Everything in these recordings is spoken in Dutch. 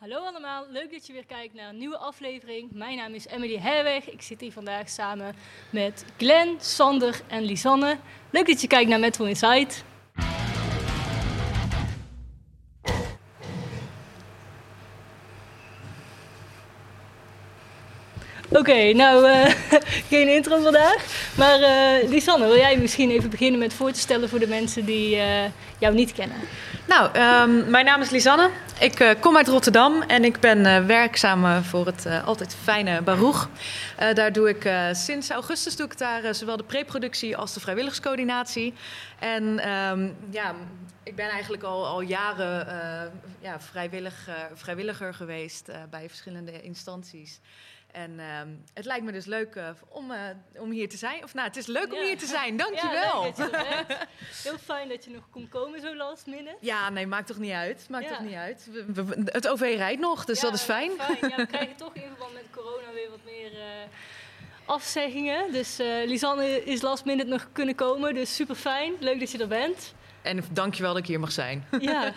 Hallo allemaal, leuk dat je weer kijkt naar een nieuwe aflevering. Mijn naam is Emily Herweg. Ik zit hier vandaag samen met Glenn, Sander en Lisanne. Leuk dat je kijkt naar Metro Insight. Oké, nou uh, geen intro vandaag. Maar uh, Lisanne, wil jij misschien even beginnen met voor te stellen voor de mensen die uh, jou niet kennen? Nou, um, mijn naam is Lisanne. Ik kom uit Rotterdam en ik ben werkzaam voor het altijd fijne Baruch. daar doe ik sinds augustus doe ik daar zowel de preproductie als de vrijwilligerscoördinatie. En um, ja, ik ben eigenlijk al, al jaren ja, vrijwillig, vrijwilliger geweest bij verschillende instanties. En uh, het lijkt me dus leuk uh, om, uh, om hier te zijn. Of nou, het is leuk ja. om hier te zijn. Dankjewel. Ja, je Heel fijn dat je nog kon komen zo last minute. Ja, nee, maakt toch niet uit. Maakt ja. toch niet uit. We, we, het OV rijdt nog, dus dat is fijn. fijn. Ja, we krijgen toch in verband met corona weer wat meer uh, afzeggingen. Dus Lisanne is last minute nog kunnen komen. Dus super fijn. Leuk dat je er bent. En dankjewel dat ik hier mag zijn. Ja.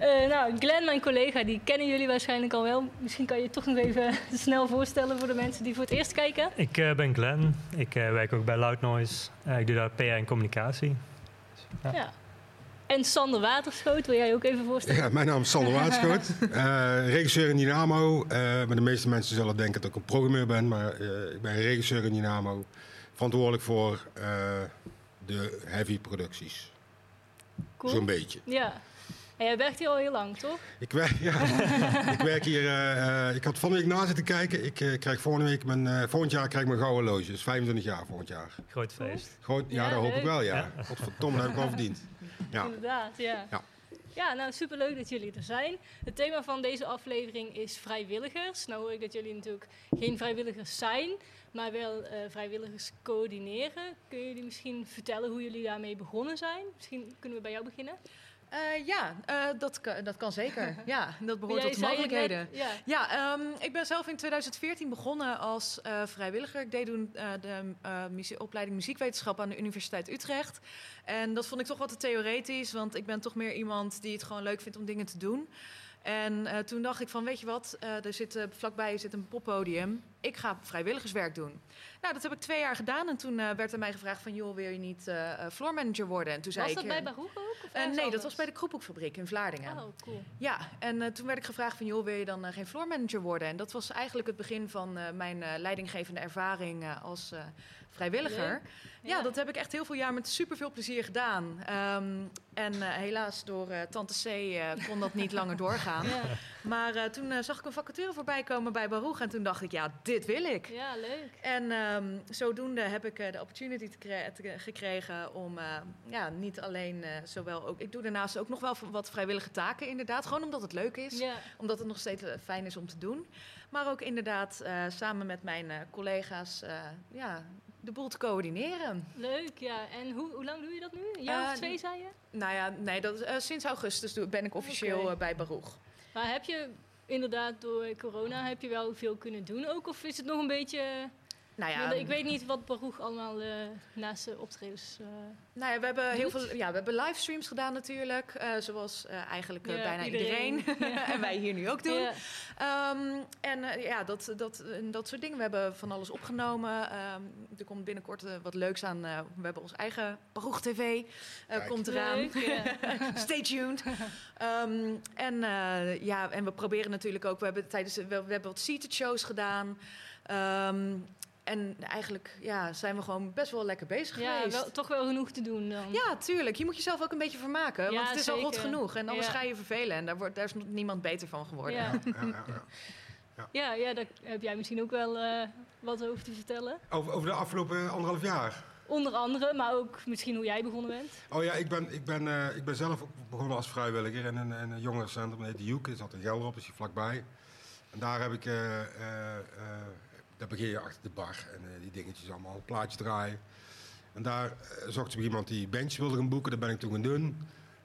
uh, nou, Glenn, mijn collega, die kennen jullie waarschijnlijk al wel. Misschien kan je je toch nog even snel voorstellen voor de mensen die voor het eerst kijken. Ik uh, ben Glenn. Ik uh, werk ook bij Loud Noise. ik doe daar PR en communicatie. Ja. ja. En Sander Waterschoot, wil jij ook even voorstellen? Ja, mijn naam is Sander Waterschoot. regisseur in Dynamo. maar de meeste mensen zullen denken dat ik een programmeur ben. Maar ik ben regisseur in Dynamo. Verantwoordelijk voor de heavy producties. Cool. Zo'n beetje. Ja. En jij werkt hier al heel lang, toch? Ik werk, ja. ik werk hier. Uh, ik had van de week na zitten kijken. Ik uh, krijg volgende week mijn. Uh, volgend jaar krijg ik mijn gouden loge. Dus 25 jaar volgend jaar. Groot feest. Groot, ja, ja dat hoop ik wel, ja. ja. Godverdomme, dat heb ik wel verdiend. Ja. Inderdaad, ja. ja. Ja, nou superleuk dat jullie er zijn. Het thema van deze aflevering is vrijwilligers. Nou hoor ik dat jullie natuurlijk geen vrijwilligers zijn, maar wel uh, vrijwilligers coördineren. Kun jullie misschien vertellen hoe jullie daarmee begonnen zijn? Misschien kunnen we bij jou beginnen. Uh, ja, uh, dat, kan, dat kan zeker. ja, dat behoort tot de mogelijkheden. Net, ja, ja um, ik ben zelf in 2014 begonnen als uh, vrijwilliger. Ik deed toen de muzie opleiding muziekwetenschap aan de Universiteit Utrecht. En dat vond ik toch wat te theoretisch, want ik ben toch meer iemand die het gewoon leuk vindt om dingen te doen. En toen dacht ik van, weet je wat, er zit, vlakbij zit een poppodium. Ik ga vrijwilligerswerk doen. Nou, dat heb ik twee jaar gedaan. En toen werd er mij gevraagd van, joh, wil je niet floormanager worden? En toen was zei dat ik, bij Baruch ook? nee, anders? dat was bij de Kroephoekfabriek in Vlaardingen. Oh, cool. Ja, en toen werd ik gevraagd van, joh, wil je dan geen floormanager worden? En dat was eigenlijk het begin van mijn leidinggevende ervaring als vrijwilliger. Ja. ja. dat heb ik echt heel veel jaar met super veel plezier gedaan. Um, en helaas door Tante C kon dat niet langer doorgaan. Ja. Maar toen zag ik een vacature voorbij komen bij Baruch. En toen dacht ik, ja, dit wil ik. Ja, leuk. En um, zodoende heb ik de opportunity te te gekregen om ja, niet alleen zowel ook... Ik doe daarnaast ook nog wel wat vrijwillige taken inderdaad. Gewoon omdat het leuk is. Ja. Omdat het nog steeds fijn is om te doen. Maar ook inderdaad samen met mijn collega's ja, de boel te coördineren. Leuk, ja. En hoe, hoe lang doe je dat nu? Een jaar of twee, zei je? Nou ja, nee, dat, sinds augustus ben ik officieel okay. bij Baruch. Maar heb je inderdaad door corona heb je wel veel kunnen doen ook? Of is het nog een beetje... Nou ja, ik weet niet wat Baruch allemaal uh, naast de optredens. Uh, nou ja, we hebben heel veel. Ja, we hebben livestreams gedaan natuurlijk, uh, zoals eigenlijk ja, bijna iedereen, iedereen. Ja. en wij hier nu ook doen. Ja. Um, en ja, dat, dat, dat soort dingen. We hebben van alles opgenomen. Um, er komt binnenkort wat leuks aan. we hebben ons eigen Baruch TV komt eraan. Stay tuned. Um, en ja, en we proberen natuurlijk ook. We hebben tijdens we, we hebben wat seated shows gedaan. Um, en eigenlijk ja, zijn we gewoon best wel lekker bezig ja, geweest. Wel, toch wel genoeg te doen dan. Ja, tuurlijk. Je moet jezelf ook een beetje vermaken. Ja, want het is zeker. al rot genoeg. En anders ja. ga je vervelen. En daar, wordt, daar is niemand beter van geworden. Ja, ja, ja, daar heb jij misschien ook wel uh, wat over te vertellen. Over, over de afgelopen anderhalf jaar? Onder andere, maar ook misschien hoe jij begonnen bent. Oh ja, ik ben, ik ben, uh, ik ben zelf begonnen als vrijwilliger in een, een jongerencentrum. Dat heet de Joek. Dat zat in Gelderop, is hier vlakbij. En daar heb ik... Uh, daar begin je achter de bar en uh, die dingetjes allemaal, een plaatje draaien. En daar uh, zocht ze iemand die bench wilde gaan boeken, dat ben ik toen gaan doen.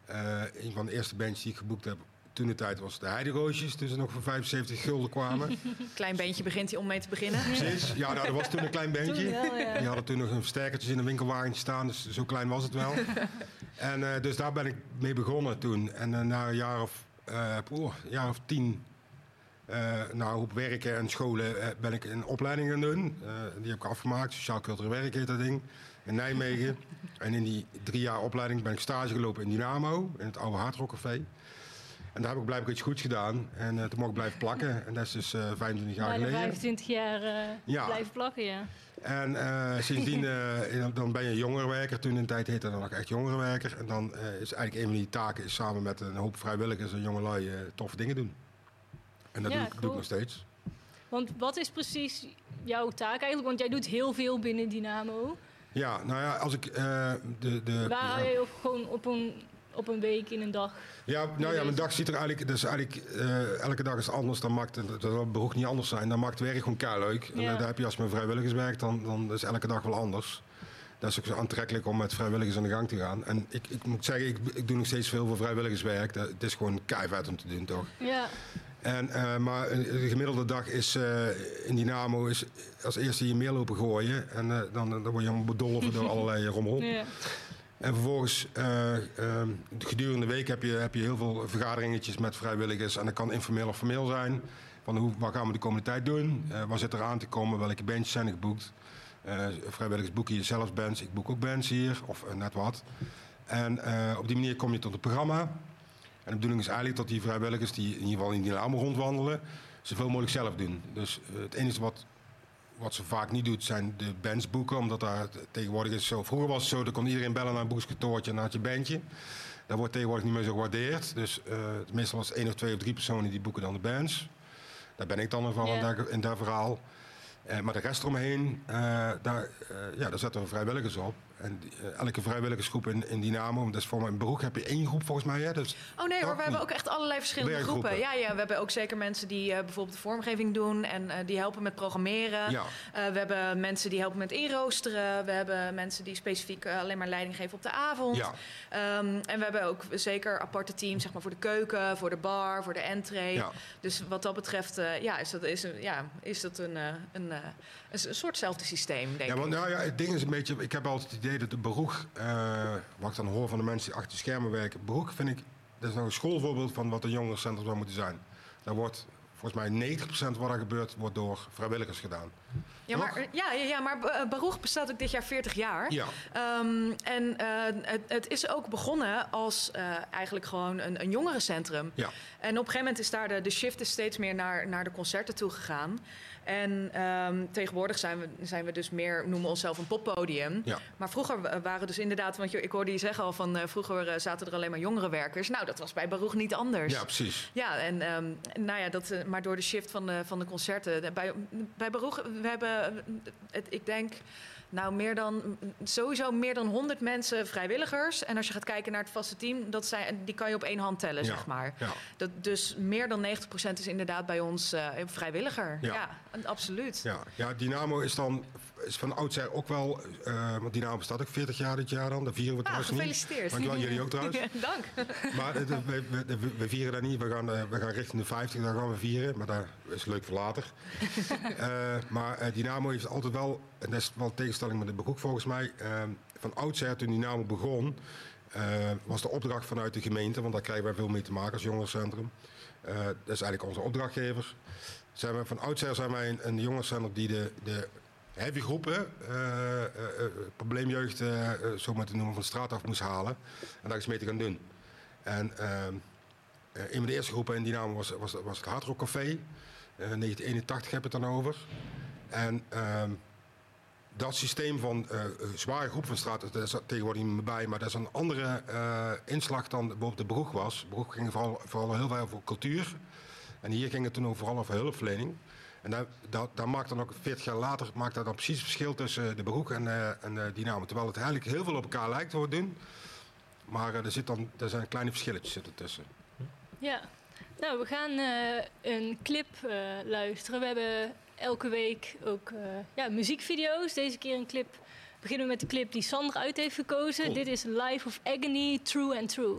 Uh, een van de eerste benches die ik geboekt heb toen de tijd was de Heideroosjes, dus nog voor 75 gulden kwamen. Klein beentje begint hij om mee te beginnen. Precies, ja, nou, dat was toen een klein. Wel, ja. Die hadden toen nog een versterkertjes in een winkelwagentje staan, dus zo klein was het wel. en uh, dus daar ben ik mee begonnen toen. En uh, na een jaar of, uh, oh, jaar of tien nou, op werken en scholen ben ik een opleiding gaan doen. die heb ik afgemaakt, Sociaal Cultureel Werk heet dat ding, in Nijmegen. en in die drie jaar opleiding ben ik stage gelopen in Dynamo, in het oude Hardrock Café. En daar heb ik blijkbaar iets goeds gedaan. En toen mocht ik blijven plakken. En dat is dus 25 jaar geleden. 25 jaar ja. blijven plakken, ja. En uh, sindsdien uh, dan ben je jongerenwerker. Toen in de tijd heette dat nog echt jongerenwerker. En dan uh, is eigenlijk een van die taken is samen met een hoop vrijwilligers en jongelui toffe dingen doen. En dat doe, doe, ik nog steeds. Want wat is precies jouw taak eigenlijk? Want jij doet heel veel binnen Dynamo. Ja, nou ja, als ik de... de Waar hou gewoon op een op een week, in een dag? Ja, nou ja, mijn dag ziet er eigenlijk... Dus eigenlijk uh, elke dag is anders. Dan maakt het, dat behoeft niet anders zijn. Dan maakt het werk gewoon keihard leuk. En uh, daar heb je als je met vrijwilligers werkt, dan, dan is elke dag wel anders. Dat is ook zo aantrekkelijk om met vrijwilligers aan de gang te gaan. En ik, ik moet zeggen, ik, ik doe nog steeds veel voor vrijwilligerswerk. Dat, het is gewoon keihard om te doen, toch? Ja. En, uh, maar de gemiddelde dag is uh, in Dynamo is als eerste je mail lopen gooien. En uh, dan, dan word je bedolven door allerlei rommel. Ja. En vervolgens, uh, gedurende de week heb je, heb je heel veel vergaderingetjes met vrijwilligers. En dat kan informeel of formeel zijn. Van hoe, wat gaan we de komende tijd doen? Wat zit er aan te komen? Welke bandjes zijn er geboekt? vrijwilligers boeken hier zelfs bands. Ik boek ook bands hier, of net wat. En op die manier kom je tot het programma. En de bedoeling is eigenlijk dat die vrijwilligers die in ieder geval in die allemaal rondwandelen, zoveel mogelijk zelf doen. Dus het enige wat wat ze vaak niet doet, zijn de bands boeken. Omdat daar tegenwoordig is zo. Vroeger was het zo, dan kon iedereen bellen naar een boekskantoortje en had je bandje. Dat wordt tegenwoordig niet meer zo gewaardeerd. Dus uh, meestal was één of twee of drie personen die boeken dan de bands. Daar ben ik dan van yeah. in, dat verhaal. Uh, maar de rest eromheen, uh, daar, ja, daar zetten we vrijwilligers op. En uh, elke vrijwilligersgroep in, in Dynamo, dat is voor mijn beroep, heb je één groep volgens mij. Hè? Dus, oh nee hoor, we hebben ook echt allerlei verschillende groepen. Ja, ja, we hebben ook zeker mensen die uh, bijvoorbeeld de vormgeving doen en uh, die helpen met programmeren. Ja. we hebben mensen die helpen met inroosteren. We hebben mensen die specifiek alleen maar leiding geven op de avond. Ja. Um, en we hebben ook zeker aparte teams zeg maar, voor de keuken, voor de bar, voor de entree. Ja. Dus wat dat betreft ja, is dat, is, een, ja, is dat een, een, een, soortzelfde systeem, denk ja, want, Nou ja, het ding is een beetje, ik heb altijd het idee dat de beroeg, uh, wat ik dan hoor van de mensen die achter de schermen werken, beroeg vind ik, dat is nou een schoolvoorbeeld van wat een jongerencentrum zou moeten zijn. Daar wordt volgens mij 90% wat er gebeurt, wordt door vrijwilligers gedaan. Ja, maar, ja, ja, maar eh, Baruch bestaat ook dit jaar 40 jaar. Ja. Um, en uh, het, het, is ook begonnen als uh, eigenlijk gewoon een, een jongerencentrum. Ja. En op een gegeven moment is daar de, de shift is steeds meer naar, naar de concerten toe gegaan. En um, tegenwoordig zijn we, zijn we dus meer, noemen we onszelf een poppodium. Ja. Maar vroeger waren dus inderdaad, want ik hoorde je zeggen al van uh, vroeger uh, zaten er alleen maar jongere werkers. Nou, dat was bij Baruch niet anders. Ja, precies. Ja, en um, nou ja, dat, uh, maar door de shift van de, van de concerten. Bij, bij Baruch, we hebben, het, ik denk nou, meer dan, sowieso meer dan 100 mensen vrijwilligers. En als je gaat kijken naar het vaste team, dat zijn, die kan je op één hand tellen, zeg maar. Ja. Dat, dus meer dan 90% is inderdaad bij ons uh, vrijwilliger. Ja. Absoluut. Ja. ja, Dynamo is dan is van oudsher ook wel, uh, want Dynamo bestaat ook 40 jaar dit jaar dan. Dat vieren we ah, trouwens gefeliciteerd. niet. Dankjewel, jullie ook trouwens. Dank. Maar we, we, we, vieren dat niet. We gaan, uh, we gaan richting de 50, daar gaan we vieren. Maar dat is leuk voor later. uh, maar Dynamo heeft altijd wel, en dat is wel tegenstelling met de beroep volgens mij, van oudsher toen Dynamo begon, was de opdracht vanuit de gemeente, want daar krijgen wij veel mee te maken als jongerencentrum. dat is eigenlijk onze opdrachtgever. Zijn we, van oudsher zijn wij een, een jongerencentrum die de, de heavy groepen, uh, uh, probleemjeugd, zo maar te noemen, van de straat af moest halen. En daar iets mee te gaan doen. En een van de eerste groepen in Dynamo was, was, was het Hardrock Café. 1981 heb ik het dan over. En ehm, dat systeem van zware groep van straat, dat is tegenwoordig niet meer bij, maar dat is een andere inslag dan bijvoorbeeld de Broeg was. Broeg ging vooral, vooral heel veel over cultuur. En hier ging het toen ook vooral over hulpverlening. En dat, maakt dan ook 40 jaar later maakt dat dan precies het verschil tussen de beroep en, uh, en uh, Dynamo. Terwijl het eigenlijk heel veel op elkaar lijkt te doen. Maar uh, er, zit dan, er zijn kleine verschilletjes zitten tussen. Ja, nou we gaan een clip luisteren. We hebben elke week ook ja, muziekvideo's. Deze keer een clip. Beginnen we met de clip die Sandra uit heeft gekozen. Dit is Life of Agony, True and True.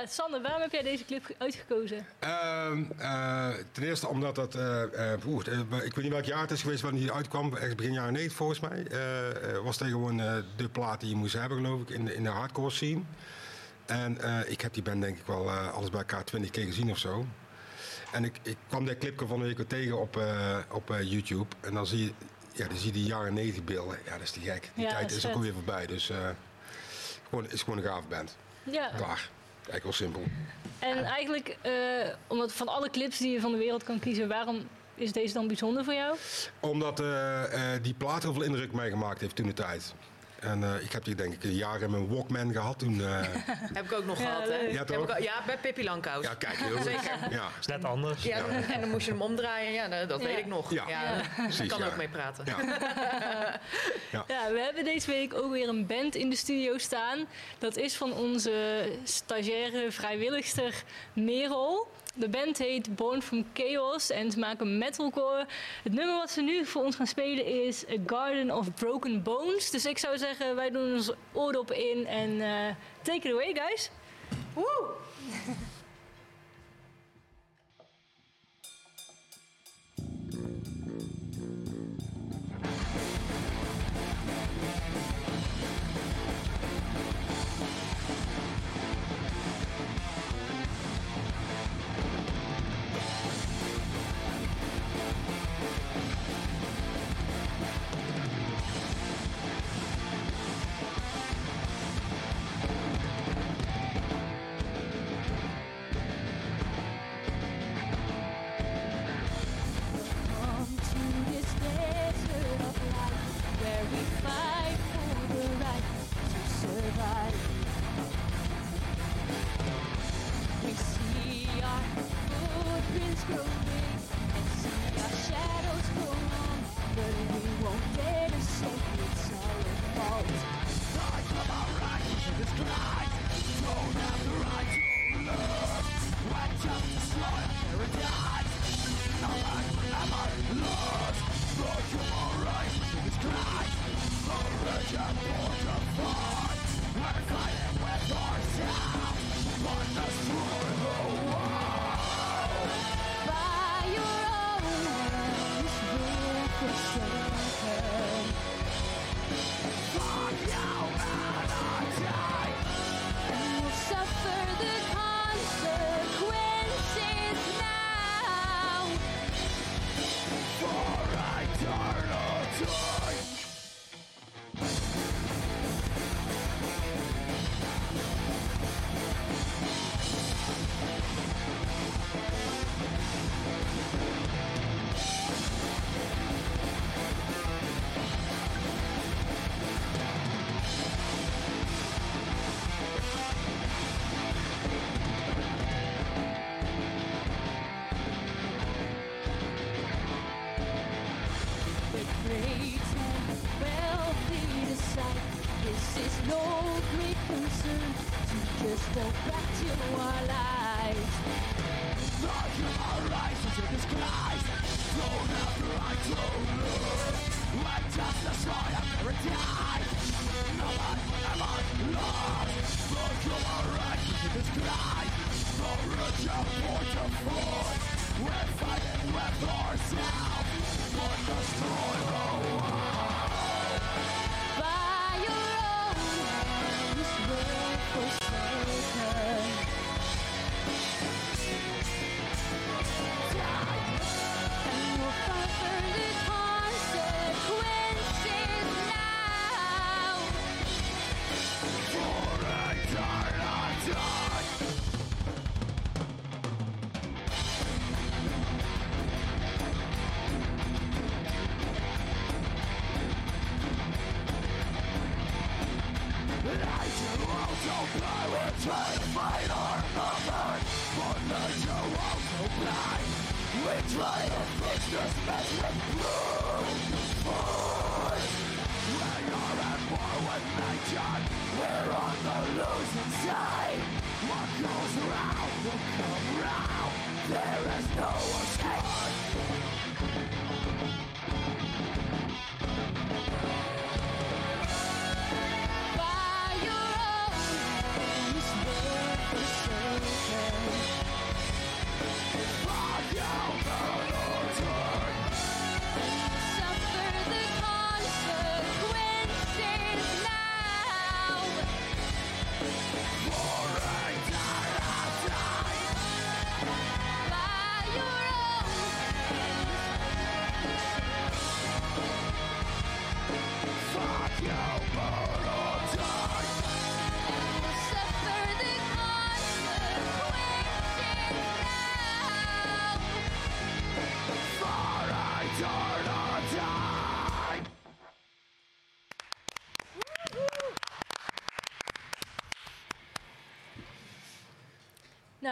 Ja, Sander, waarom heb jij deze clip uitgekozen? Ehm, eh, ten eerste omdat dat... Uh, ik weet niet welk jaar het is geweest wanneer die uitkwam. Echt begin jaren 90 volgens mij. was tegen gewoon de plaat die je moest hebben, geloof ik, in de, in de hardcore scene. En ik heb die band denk ik wel alles bij elkaar twintig keer gezien of zo. En ik, ik kwam dat clipje van de week tegen op, op YouTube. En dan zie je, ja, dan zie je die jaren 90 beelden. Ja, dat is te gek. Die tijd is, ook weer voorbij. Dus gewoon, is gewoon een gaaf band. Ja. Klaar. Eigenlijk wel simpel. En eigenlijk, uh, omdat van alle clips die je van de wereld kan kiezen, waarom is deze dan bijzonder voor jou? Omdat uh, die plaat heel veel indruk mij gemaakt heeft toen de tijd. En uh, ik heb die denk ik een jaar in mijn Walkman gehad toen. Uh... heb ik ook nog gehad, hè? Ja, toch? ja, bij Pippi Langkous. Ja, kijk, heel Zeker. Ja. is net anders. Ja, En dan moest je hem omdraaien. Ja, dat, weet ik nog. Ja, ja. Precies, kan ook mee praten. Ja. ja. we hebben deze week ook weer een band in de studio staan. Dat is van onze stagiaire vrijwilligster Merel. De band heet Born from Chaos en ze maken metalcore. Het nummer wat ze nu voor ons gaan spelen is A Garden of Broken Bones. Dus ik zou zeggen, wij doen ons oordop in en uh, take it away, guys. Woe!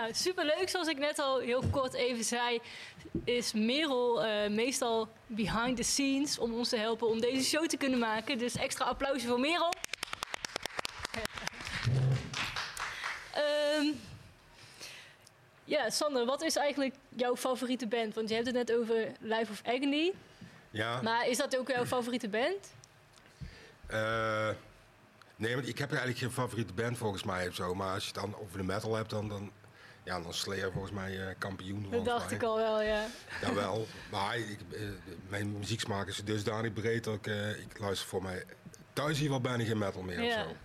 Nou, superleuk. Zoals ik net al heel kort even zei, is Merel uh, meestal behind the scenes om ons te helpen om deze show te kunnen maken. Dus extra applausje voor Merel. um, ja, Sander, wat is eigenlijk jouw favoriete band? Want je hebt het net over Life of Agony. Ja. Maar is dat ook jouw favoriete band? Uh, nee, want ik heb eigenlijk geen favoriete band volgens mij of zo. Maar als je het dan over de metal hebt, dan, dan ja, dan Slayer volgens mij uh, kampioen. Dat dacht ik al wel, ja. Jawel, maar ik, uh, mijn muzieksmaak is dusdanig breed dat ik, uh, ik luister voor mij thuis hier wel bijna geen metal meer ja. of zo.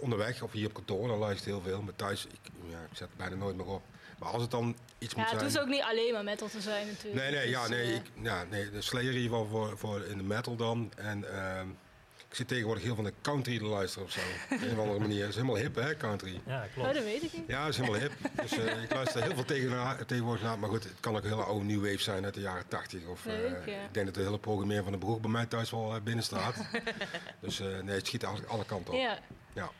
Onderweg of hier op kantoor, dan luister ik heel veel. Maar thuis, ik, ja, ik zet het bijna nooit meer op. Maar als het dan iets ja, moet zijn... het hoeft ook niet alleen maar metal te zijn natuurlijk. Nee, nee, ja, nee, ik, ja, nee de Slayer in ieder geval voor, voor in de metal dan. En ehm, ik zit tegenwoordig heel van de country te luisteren of zo. Op een of andere manier. Dat is helemaal hip, hè, country. Ja, klopt. Oh, dat weet ik niet. Ja, dat is helemaal hip. Dus uh, ik luister heel veel tegen, tegenwoordig naar. Maar goed, het kan ook een hele oude new wave zijn uit de jaren 80. Of, uh, Leuk, ja. Ik denk dat de hele programmeren van de broek bij mij thuis wel uh, binnen staat. dus nee, het schiet eigenlijk alle kanten op. Ja. ja.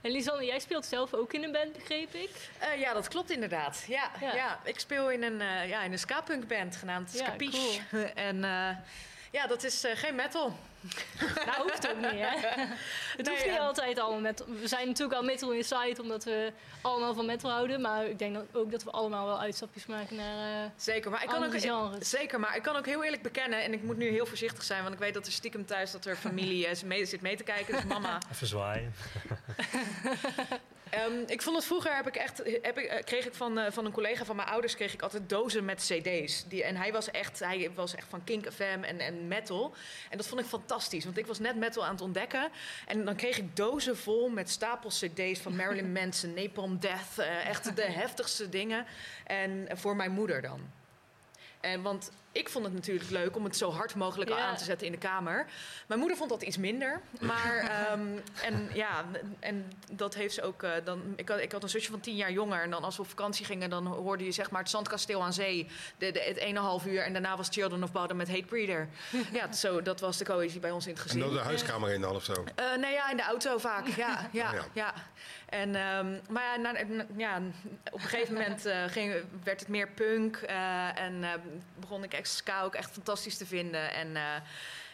En Lisanne, jij speelt zelf ook in een band, begreep ik? Uh, ja, dat klopt inderdaad. Ja, ja. ja ik speel in een, uh, ja, in een ska-punk band genaamd Scapiche. Cool. en uh, ja, dat is geen metal. Nou, hoeft ook niet, hè? Het hoeft niet altijd allemaal met. We zijn natuurlijk al metal inside, omdat we allemaal van metal houden. Maar ik denk ook dat we allemaal wel uitstapjes maken naar uh, zeker, maar ik kan ook, genres. Zeker, maar ik kan ook heel eerlijk bekennen... en ik moet nu heel voorzichtig zijn... want ik weet dat er stiekem thuis dat er familie is, mee, zit mee te kijken. Dus mama... Even zwaaien. Um, ik vond het vroeger heb ik echt, heb ik, eh, kreeg ik van, uh, van een collega van mijn ouders kreeg ik altijd dozen met CD's. Die, en hij was echt, hij was echt van Kink FM en, en metal. En dat vond ik fantastisch, want ik was net metal aan het ontdekken. En dan kreeg ik dozen vol met stapels CD's van Marilyn Manson, Napalm Death, uh, echt de heftigste dingen. En voor mijn moeder dan. En, want ik vond het natuurlijk leuk om het zo hard mogelijk aan te zetten in de kamer. Mijn moeder vond dat iets minder. Maar, um, en ja, en dat heeft ze ook. Uh, dan, ik, had, ik had een zusje van tien jaar jonger. En dan als we op vakantie gingen, dan hoorde je zeg maar het zandkasteel aan zee. De, de, het ene half uur. En daarna was Children of Bodom met Hate Breeder. ja, zo, dat was de cohesie bij ons in het gezin. En dan de huiskamer in dan of zo? Uh, nee, ja, in de auto vaak. Ja, ja, ja. ja. En, um, maar ja, na, ja, op een gegeven moment uh, ging, werd het meer punk. en begon ik ska ook echt fantastisch te vinden. En uh,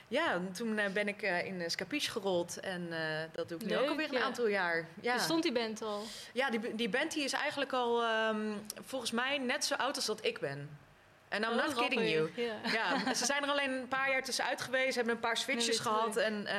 ja, toen uh, ben ik uh, in Scapiche gerold. En dat doe ik nu ook alweer een aantal jaar. Ja. Stond die band al? Ja, die, die band die is eigenlijk al um, volgens mij net zo oud als dat ik ben. En I'm not kidding you. Yeah. Ja, ze zijn er alleen een paar jaar tussenuit geweest, hebben een paar switches nee, gehad. En, uh,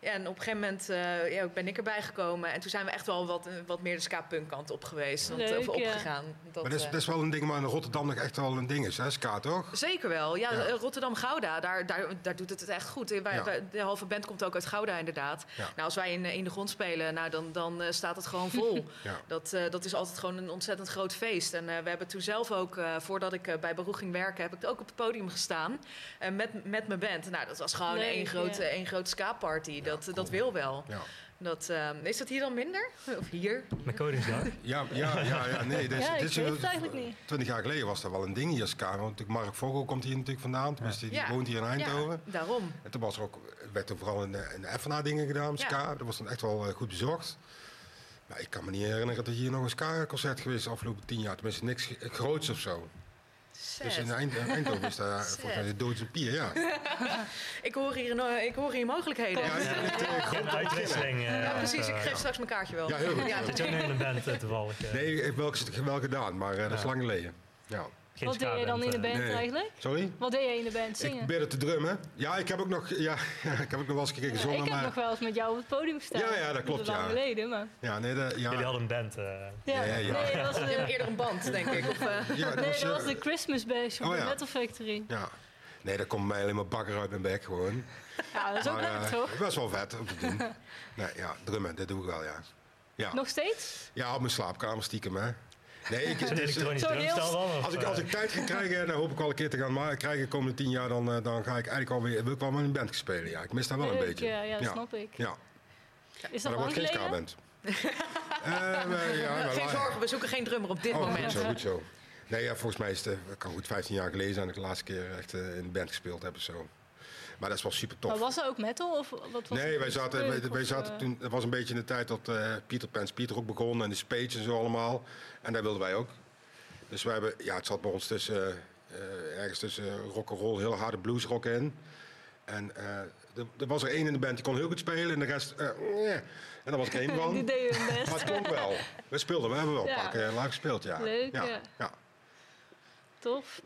ja, en op een gegeven moment uh, ja, ben ik erbij gekomen. En toen zijn we echt wel wat, wat meer de ska-punk kant op geweest. Leuk, of opgegaan. Ja. Dat, maar dat is, dat is wel een ding, maar in Rotterdam nog echt wel een ding is, hè? Ska toch? Zeker wel. Ja, ja. Rotterdam-Gouda, daar, daar, daar doet het het echt goed. Wij, wij, de halve band komt ook uit Gouda, inderdaad. Nou, als wij in, in de grond spelen, nou, dan, dan uh, staat het gewoon vol. dat, dat is altijd gewoon een ontzettend groot feest. En we hebben toen zelf ook, voordat ik bij Baruch ging werken, heb ik ook op het podium gestaan. Uh, met, met mijn band. Nou, dat was gewoon één grote, één grote ska-party. Ja, dat, cool. dat wil wel. Ja. Dat, uh, is dat hier dan minder? Of hier? Met Koningsdag? Ja, ja, ja, ja, nee. Dit, ja, dit ik weet het eigenlijk niet. Twintig jaar geleden was dat wel een ding hier, ska. Want Mark Vogel komt hier natuurlijk vandaan. Tenminste, die woont hier in Eindhoven. Ja, daarom. En toen was er ook, werd er vooral een, een Effena dingen gedaan, ska. Dat was dan echt wel uh, goed bezocht. Maar ik kan me niet herinneren dat hier nog een ska-concert geweest is de afgelopen tien jaar. Tenminste, niks groots of zo. Dus in Eind Eindhoven is daar volgens mij de doodse pier, ja. ik, hoor hier een, ik hoor hier mogelijkheden. Ja, ja, een uitwisseling. ja, precies. Ik geef straks mijn kaartje wel. Ja, heel goed. Ja. Ook in een band toevallig? Nee, ik heb wel, wel gedaan, maar uh, dat is lang geleden. Ja. Geen Wat deed je dan in de band nee. eigenlijk? Sorry? Wat deed je in de band? Zingen? Ik probeerde te drummen. Ja, ik heb ook nog, ja, ik heb ook nog wel eens gekeken gezongen. Ja, ik heb maar... nog wel eens met jou op het podium gestaan. Ja, ja dat klopt. Dat is lang geleden, maar... Ja, nee, de, ja. Jullie hadden een band. Uh... Ja, ja, ja. Nee, dat was eerder een band, denk ik. Of, uh... ja, dat nee, was, dat was de Christmas Bash op oh, de Metal Factory. Ja. Nee, daar komt mij alleen maar bakker uit mijn bek gewoon. Ja, dat is ook leuk, toch? Best wel vet om te doen. nee, ja, drummen, dat doe ik wel, ja. ja. Nog steeds? Ja, op mijn slaapkamer stiekem, hè. Nee, ik, dus, elektronisch Zo'n drumstel heel- dan? of, als, ik, eh? als ik tijd ga krijgen, en dan hoop ik wel een keer te gaan ma- krijgen de komende tien jaar, dan, eh, dan ga ik eigenlijk alweer, wil ik wel met een band spelen. Ja, ik mis daar wel een Leuk, beetje. Ja, ja, dat snap ik. Ja, Is maar dat dat lang wordt geen ska-band. Eh, maar ja, maar Geen zorgen, we zoeken geen drummer op dit Oh, moment. goed zo, goed zo. Nee, ja, volgens mij is het, eh, kan goed 15 jaar geleden zijn dat ik de laatste keer echt eh, in een band gespeeld heb of zo. Maar dat is wel super tof. Maar was er ook metal? Of wat was Nee, wij zaten, wij, zaten eh, toen, het was een beetje in de tijd dat eh Pieter Pens Pieter ook begon en de Spades en zo allemaal. En daar wilden wij ook. Dus wij hebben, ja, het zat bij ons tussen, eh, ergens tussen rock and roll, heel harde bluesrock in. En er, er was er één in de band die kon heel goed spelen en de rest, eh. en daar was ik één van. Die deden hun best. Maar het klonk wel. We speelden, we hebben wel Ja. een paar keer live gespeeld, ja. Leuk, ja. ja. ja. Tof.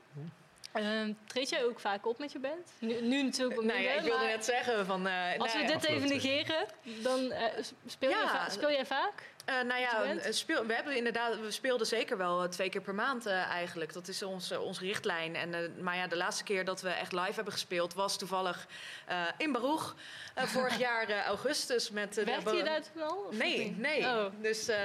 Ehm, treed jij ook vaak op met je band? Nu, nu natuurlijk wat Nou ja, ik wilde maar net zeggen van... eh, Als nou we ja, dit even negeren, dan eh, speel, je Ja. speel jij vaak? Eh, nou ja, speel, we hebben inderdaad, we speelden zeker wel eh, twee keer per maand eh, eigenlijk. Dat is onze, onze richtlijn. En, eh, maar ja, de laatste keer dat we echt live hebben gespeeld was toevallig eh, in Baruch. eh, vorig jaar eh, augustus met. eh, de Ba- je daar toen al? of Nee, nee. Oh. Dus, eh,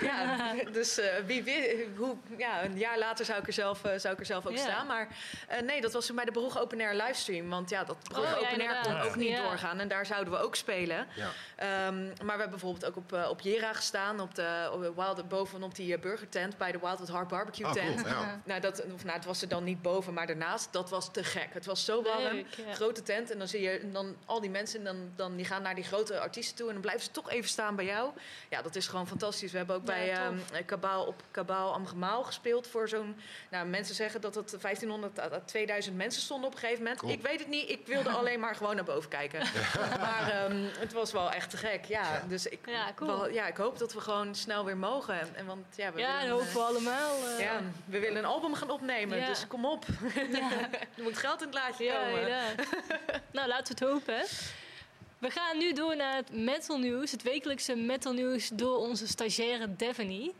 ja, dus eh, wie weet, hoe, ja, een jaar later zou ik er zelf, zou ik er zelf ook staan. Maar eh, nee, dat was toen bij de Baruch Open Air livestream. Want ja, dat Baruch Oh, ja, Open Air kon ook niet Ja. doorgaan. En daar zouden we ook spelen. ja. Ehm, maar we hebben bijvoorbeeld ook op, op Jera gestaan, op de, op de Wild, bovenop die uh, burgertent bij de Wild at Heart barbecue Ah, tent. cool, ja. Nou, dat, of, nou, het was er dan niet boven, maar daarnaast. Dat was te gek. Het was zo warm. Leuk, ja. Grote tent. En dan zie je dan al die mensen, dan, dan, die gaan naar die grote artiesten toe. En dan blijven ze toch even staan bij jou. Ja, dat is gewoon fantastisch. We hebben ook Ja, bij tof. ehm, Kabaal op Kabaal Amgemaal gespeeld voor zo'n... Nou, mensen zeggen dat het 1500 à 2000 mensen stonden op een gegeven moment. Cool. Ik weet het niet. Ik wilde alleen maar gewoon naar boven kijken. Maar ehm, het was wel echt te gek. Ja, Ja. dus ik, Ja, cool. wel- ja, ik hoop dat we gewoon snel weer mogen. En, want, ja, we Ja, dat willen, hopen we allemaal. eh, ja, we willen een album gaan opnemen, Ja. dus kom op. ja. er moet geld in het laadje Ja, komen. nou, laten we het hopen. We gaan nu door naar het metal nieuws. Het wekelijkse metal nieuws door onze stagiaire Devony.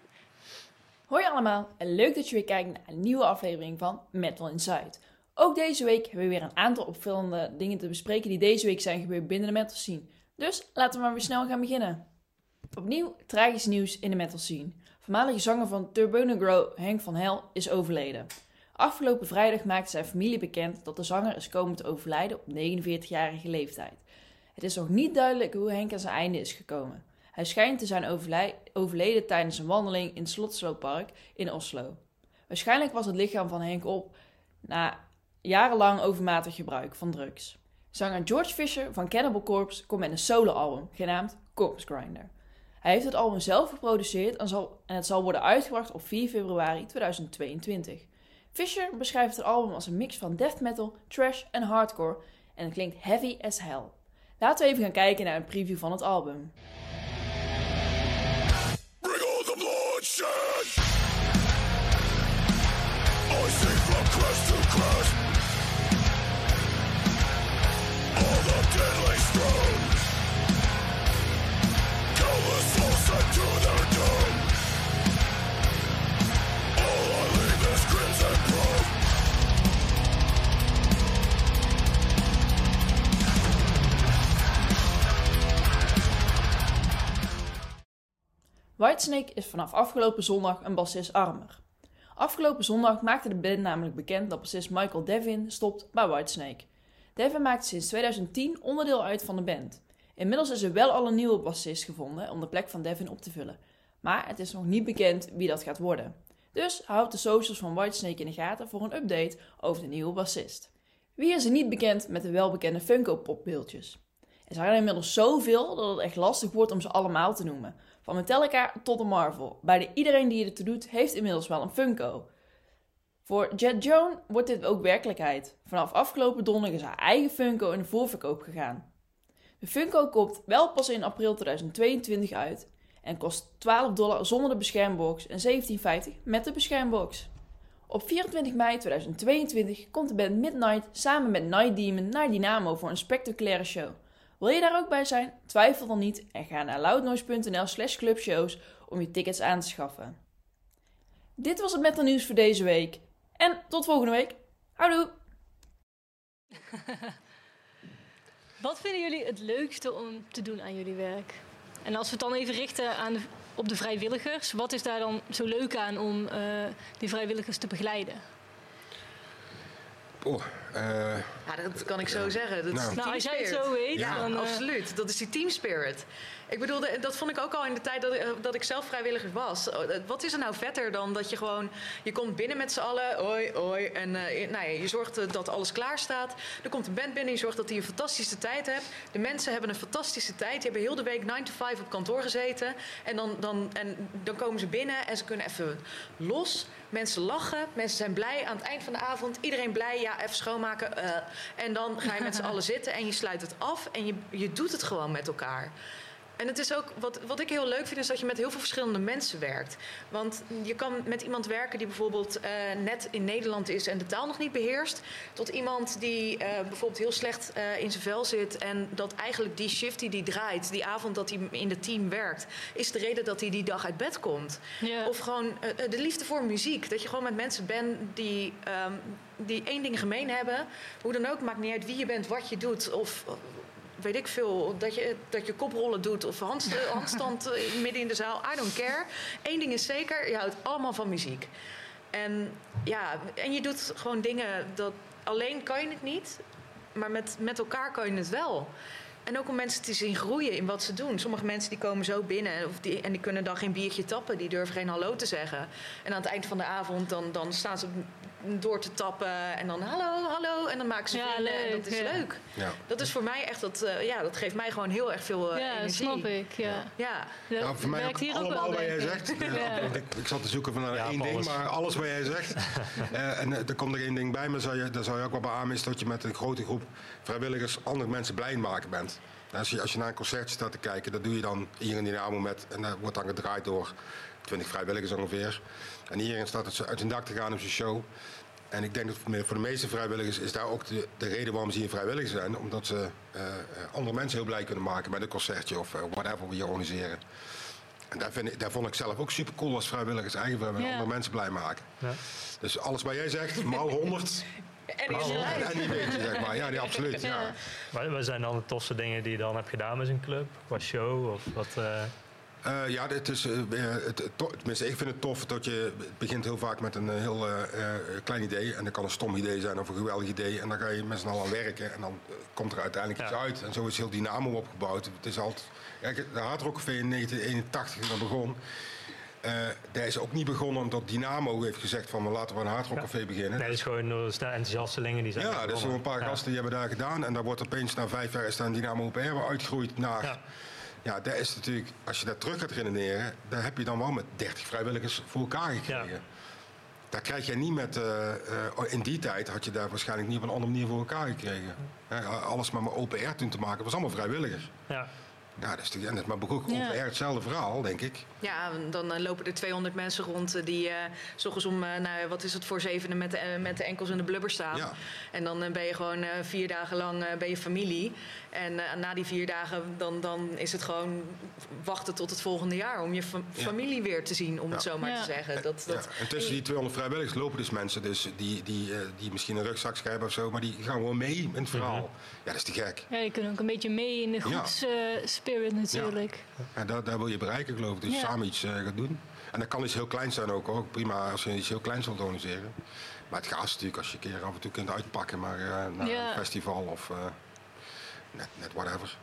Hoi allemaal en leuk dat je weer kijkt naar een nieuwe aflevering van Metal Inside. Ook deze week hebben we weer een aantal opvallende dingen te bespreken die deze week zijn gebeurd binnen de metal scene. Dus laten we maar weer snel gaan beginnen. Opnieuw tragisch nieuws in de metal scene. Voormalige zanger van Turbo Grow, Henk van Hel, is overleden. Afgelopen vrijdag maakte zijn familie bekend dat de zanger is komen te overlijden op 49-jarige leeftijd. Het is nog niet duidelijk hoe Henk aan zijn einde is gekomen. Hij schijnt te zijn overleden tijdens een wandeling in het Slotslooppark in Oslo. Waarschijnlijk was het lichaam van Henk op na jarenlang overmatig gebruik van drugs. Zanger George Fisher van Cannibal Corpse komt met een soloalbum genaamd Corpse Grinder. Hij heeft het album zelf geproduceerd en, zal, en het zal worden uitgebracht op 4 februari 2022. Fisher beschrijft het album als een mix van death metal, trash en hardcore en het klinkt heavy as hell. Laten we even gaan kijken naar een preview van het album. Bring all the Whitesnake is vanaf afgelopen zondag een bassist armer. Afgelopen zondag maakte de band namelijk bekend dat bassist Michael Devin stopt bij Whitesnake. Devin maakt sinds 2010 onderdeel uit van de band. Inmiddels is er wel al een nieuwe bassist gevonden om de plek van Devin op te vullen. Maar het is nog niet bekend wie dat gaat worden. Dus houd de socials van Whitesnake in de gaten voor een update over de nieuwe bassist. Wie is er niet bekend met de welbekende Funko Pop beeldjes? Er zijn er inmiddels zoveel dat het echt lastig wordt om ze allemaal te noemen. Van Metallica tot de Marvel. Bijna iedereen die ertoe doet, heeft inmiddels wel een Funko. Voor Jet Joan wordt dit ook werkelijkheid. Vanaf afgelopen donderdag is haar eigen Funko in de voorverkoop gegaan. De Funko komt wel pas in april 2022 uit en kost 12 dollar zonder de beschermbox en 17,50 met de beschermbox. Op 24 mei 2022 komt de band Midnight samen met Night Demon naar Dynamo voor een spectaculaire show. Wil je daar ook bij zijn? Twijfel dan niet en ga naar loudnoise.nl slash clubshows om je tickets aan te schaffen. Dit was het metal nieuws voor deze week. En tot volgende week. Houdoe! Wat vinden jullie het leukste om te doen aan jullie werk? En als we het dan even richten aan de op de vrijwilligers. Wat is daar dan zo leuk aan om die vrijwilligers te begeleiden? Ja, dat kan ik zo zeggen. Dat nou. is nou, als jij het zo weet, ja, dan, absoluut. Dat is die team spirit. Ik bedoel, dat vond ik ook al in de tijd dat, eh, dat ik zelf vrijwilliger was. Oh, wat is er nou vetter dan dat je gewoon... Je komt binnen met z'n allen, oi, oi. En uh, nou ja, je zorgt dat alles klaar staat. Er komt een band binnen, je zorgt dat hij een fantastische tijd hebt. De mensen hebben een fantastische tijd. Die hebben heel de week 9 to 5 op kantoor gezeten. En dan, dan, en dan komen ze binnen en ze kunnen even los. Mensen lachen, mensen zijn blij aan het eind van de avond. Iedereen blij, ja, even schoonmaken. Uh, en dan ga je met z'n allen zitten en je sluit het af. En je, je doet het gewoon met elkaar. En het is ook, wat, wat ik heel leuk vind, is dat je met heel veel verschillende mensen werkt. Want je kan met iemand werken die bijvoorbeeld uh, net in Nederland is en de taal nog niet beheerst. Tot iemand die uh, bijvoorbeeld heel slecht uh, in zijn vel zit. En dat eigenlijk die shift die die draait, die avond dat hij in het team werkt, is de reden dat hij die dag uit bed komt. Yeah. Of gewoon de liefde voor muziek. Dat je gewoon met mensen bent die. Um, die één ding gemeen hebben. Hoe dan ook, maakt niet uit wie je bent, wat je doet. Of weet ik veel, dat je, dat je koprollen doet of handst, handstand eh, midden in de zaal. I don't care. Eén ding is zeker, je houdt allemaal van muziek. En ja, en je doet gewoon dingen dat alleen kan je het niet, maar met, met elkaar kan je het wel. En ook om mensen te zien groeien in wat ze doen. Sommige mensen die komen zo binnen of die, en die kunnen dan geen biertje tappen. Die durven geen hallo te zeggen. En aan het eind van de avond dan, dan staan ze door te tappen. En dan hallo, hallo. En dan maken ze ja, En dat is leuk. Ja. Dat is voor mij echt, dat, uh, ja, dat geeft mij gewoon heel erg veel uh, ja, energie. Ja, snap ik. Ja. Ja. Nou, voor mij ook hier allemaal wat jij zegt. Ik, ik, zat te zoeken van één ding, maar alles wat jij zegt. uh, en er komt er één ding bij, maar zou je, daar zou je ook wel bij is dat je met een grote groep vrijwilligers andere mensen blij maken bent. Als je, als je naar een concert staat te kijken, dat doe je dan hier in Dynamo met, en dat wordt dan gedraaid door 20 vrijwilligers ongeveer. En hierin staat het uit hun dak te gaan op zijn show. En ik denk dat voor de meeste vrijwilligers is daar ook de, de reden waarom ze hier vrijwilligers zijn. Omdat ze uh, andere mensen heel blij kunnen maken met een concertje of uh, whatever we hier organiseren. En daar, vind ik, daar vond ik zelf ook super cool als vrijwilligers, eigen vrijwilligers, ja. andere mensen blij maken. Ja. Dus alles wat jij zegt, maal 100. En die, oh, en die beetje, zeg maar. Ja, die, absoluut. Ja. ja. Wat zijn dan de tofste dingen die je dan hebt gedaan met een club? Qua show of wat... Uh... Uh, ja, het is, uh, het, tenminste, ik vind het tof dat je. Het begint heel vaak met een heel uh, klein idee. En dat kan een stom idee zijn of een geweldig idee. En dan ga je met z'n allen aan werken. En dan komt er uiteindelijk ja. iets uit. En zo is heel Dynamo opgebouwd. Het is altijd. Kijk, de Hard Rock in 1981 dat begon. Uh, dat is ook niet begonnen omdat Dynamo heeft gezegd van laten we een hardrockcafé ja. beginnen. Nee, dat is gewoon door enthousiastelingen die zijn Ja, er zijn een paar gasten die hebben daar gedaan. En daar wordt opeens na vijf jaar is dan Dynamo op Air uitgegroeid naar... Ja. Ja, dat is natuurlijk, als je dat terug gaat redeneren, dan heb je dan wel met 30 vrijwilligers voor elkaar gekregen. Ja. Daar krijg je niet met, uh, uh, in die tijd had je daar waarschijnlijk niet op een andere manier voor elkaar gekregen. alles maar met open air toen te maken, was allemaal vrijwilligers. Ja. Ja, dat is natuurlijk, maar ook ja. hetzelfde verhaal, denk ik. Ja, dan uh, lopen er 200 mensen rond uh, die uh, s ochtends om, nou, wat is het voor zevenen met de, met de enkels in de blubber staan. Ja. En dan ben je gewoon vier dagen lang ben je familie. En na die vier dagen dan, dan is het gewoon wachten tot het volgende jaar om je fa familie weer te zien, om het zo maar te zeggen. Dat, dat, En tussen die 200 vrijwilligers lopen dus mensen dus die, die, die misschien een rugzak hebben of zo, maar die gaan gewoon mee in het verhaal. Mhm. Ja, dat is te gek. Ja, je kunt ook een beetje mee in de groeps spirit natuurlijk. Ja, daar, daar, wil je bereiken, geloof ik. Dus samen iets uh, gaan doen. En dat kan iets heel kleins zijn ook. ook. Prima als je iets heel kleins wilt organiseren. Maar het gaat natuurlijk als je een keer af en toe kunt uitpakken maar, uh, naar een festival of uh, net, net whatever.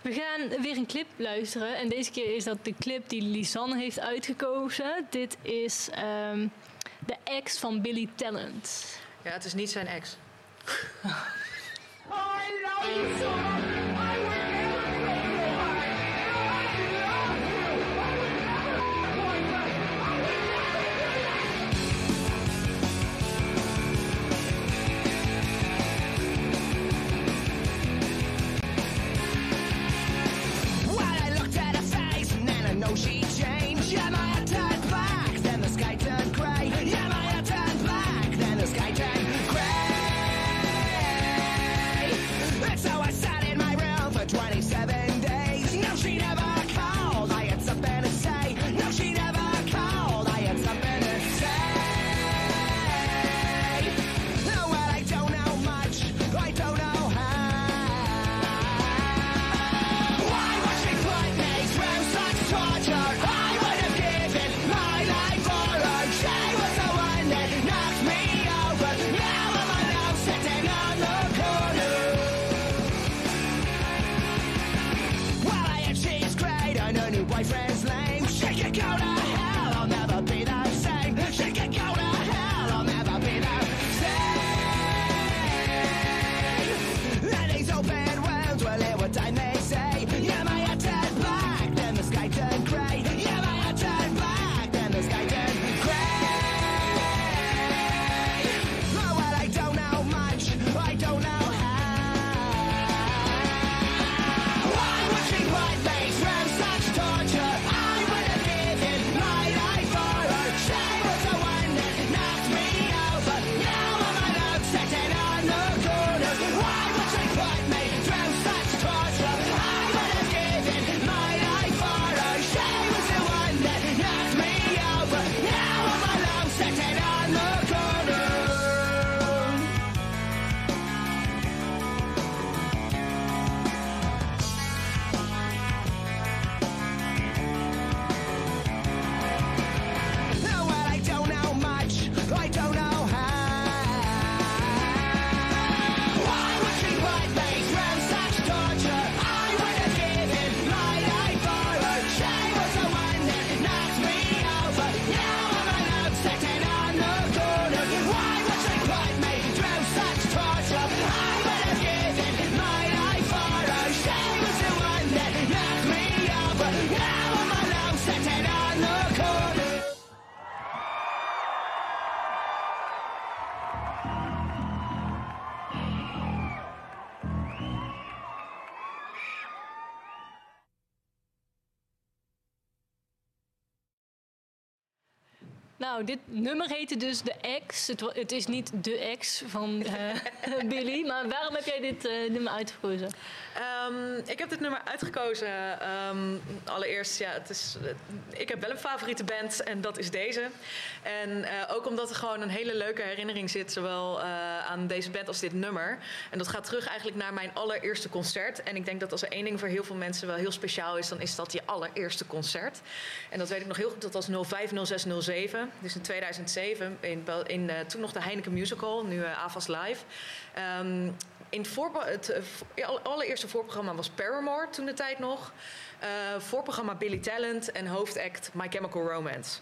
We gaan weer een clip luisteren. En deze keer is dat de clip die Lisanne heeft uitgekozen. Dit is um, de ex van Billy Talent. Ja, het is niet zijn ex. Isso. é nummer heette dus De Ex. Het, is niet De Ex van uh, Billy. Maar waarom heb jij dit uh, nummer uitgekozen? Um, ik heb dit nummer uitgekozen. Um, allereerst, ja, het is, ik heb wel een favoriete band en dat is deze. En uh, ook omdat er gewoon een hele leuke herinnering zit, zowel aan deze band als dit nummer. En dat gaat terug eigenlijk naar mijn allereerste concert. En ik denk dat als er één ding voor heel veel mensen wel heel speciaal is, dan is dat je allereerste concert. En dat weet ik nog heel goed, dat was 050607. Dus in 2007, in, in uh, toen nog de Heineken Musical, nu AVAS Live. Um, in het, het uh, allereerste voorprogramma was Paramore toen de tijd nog. voorprogramma Billy Talent en hoofdact My Chemical Romance.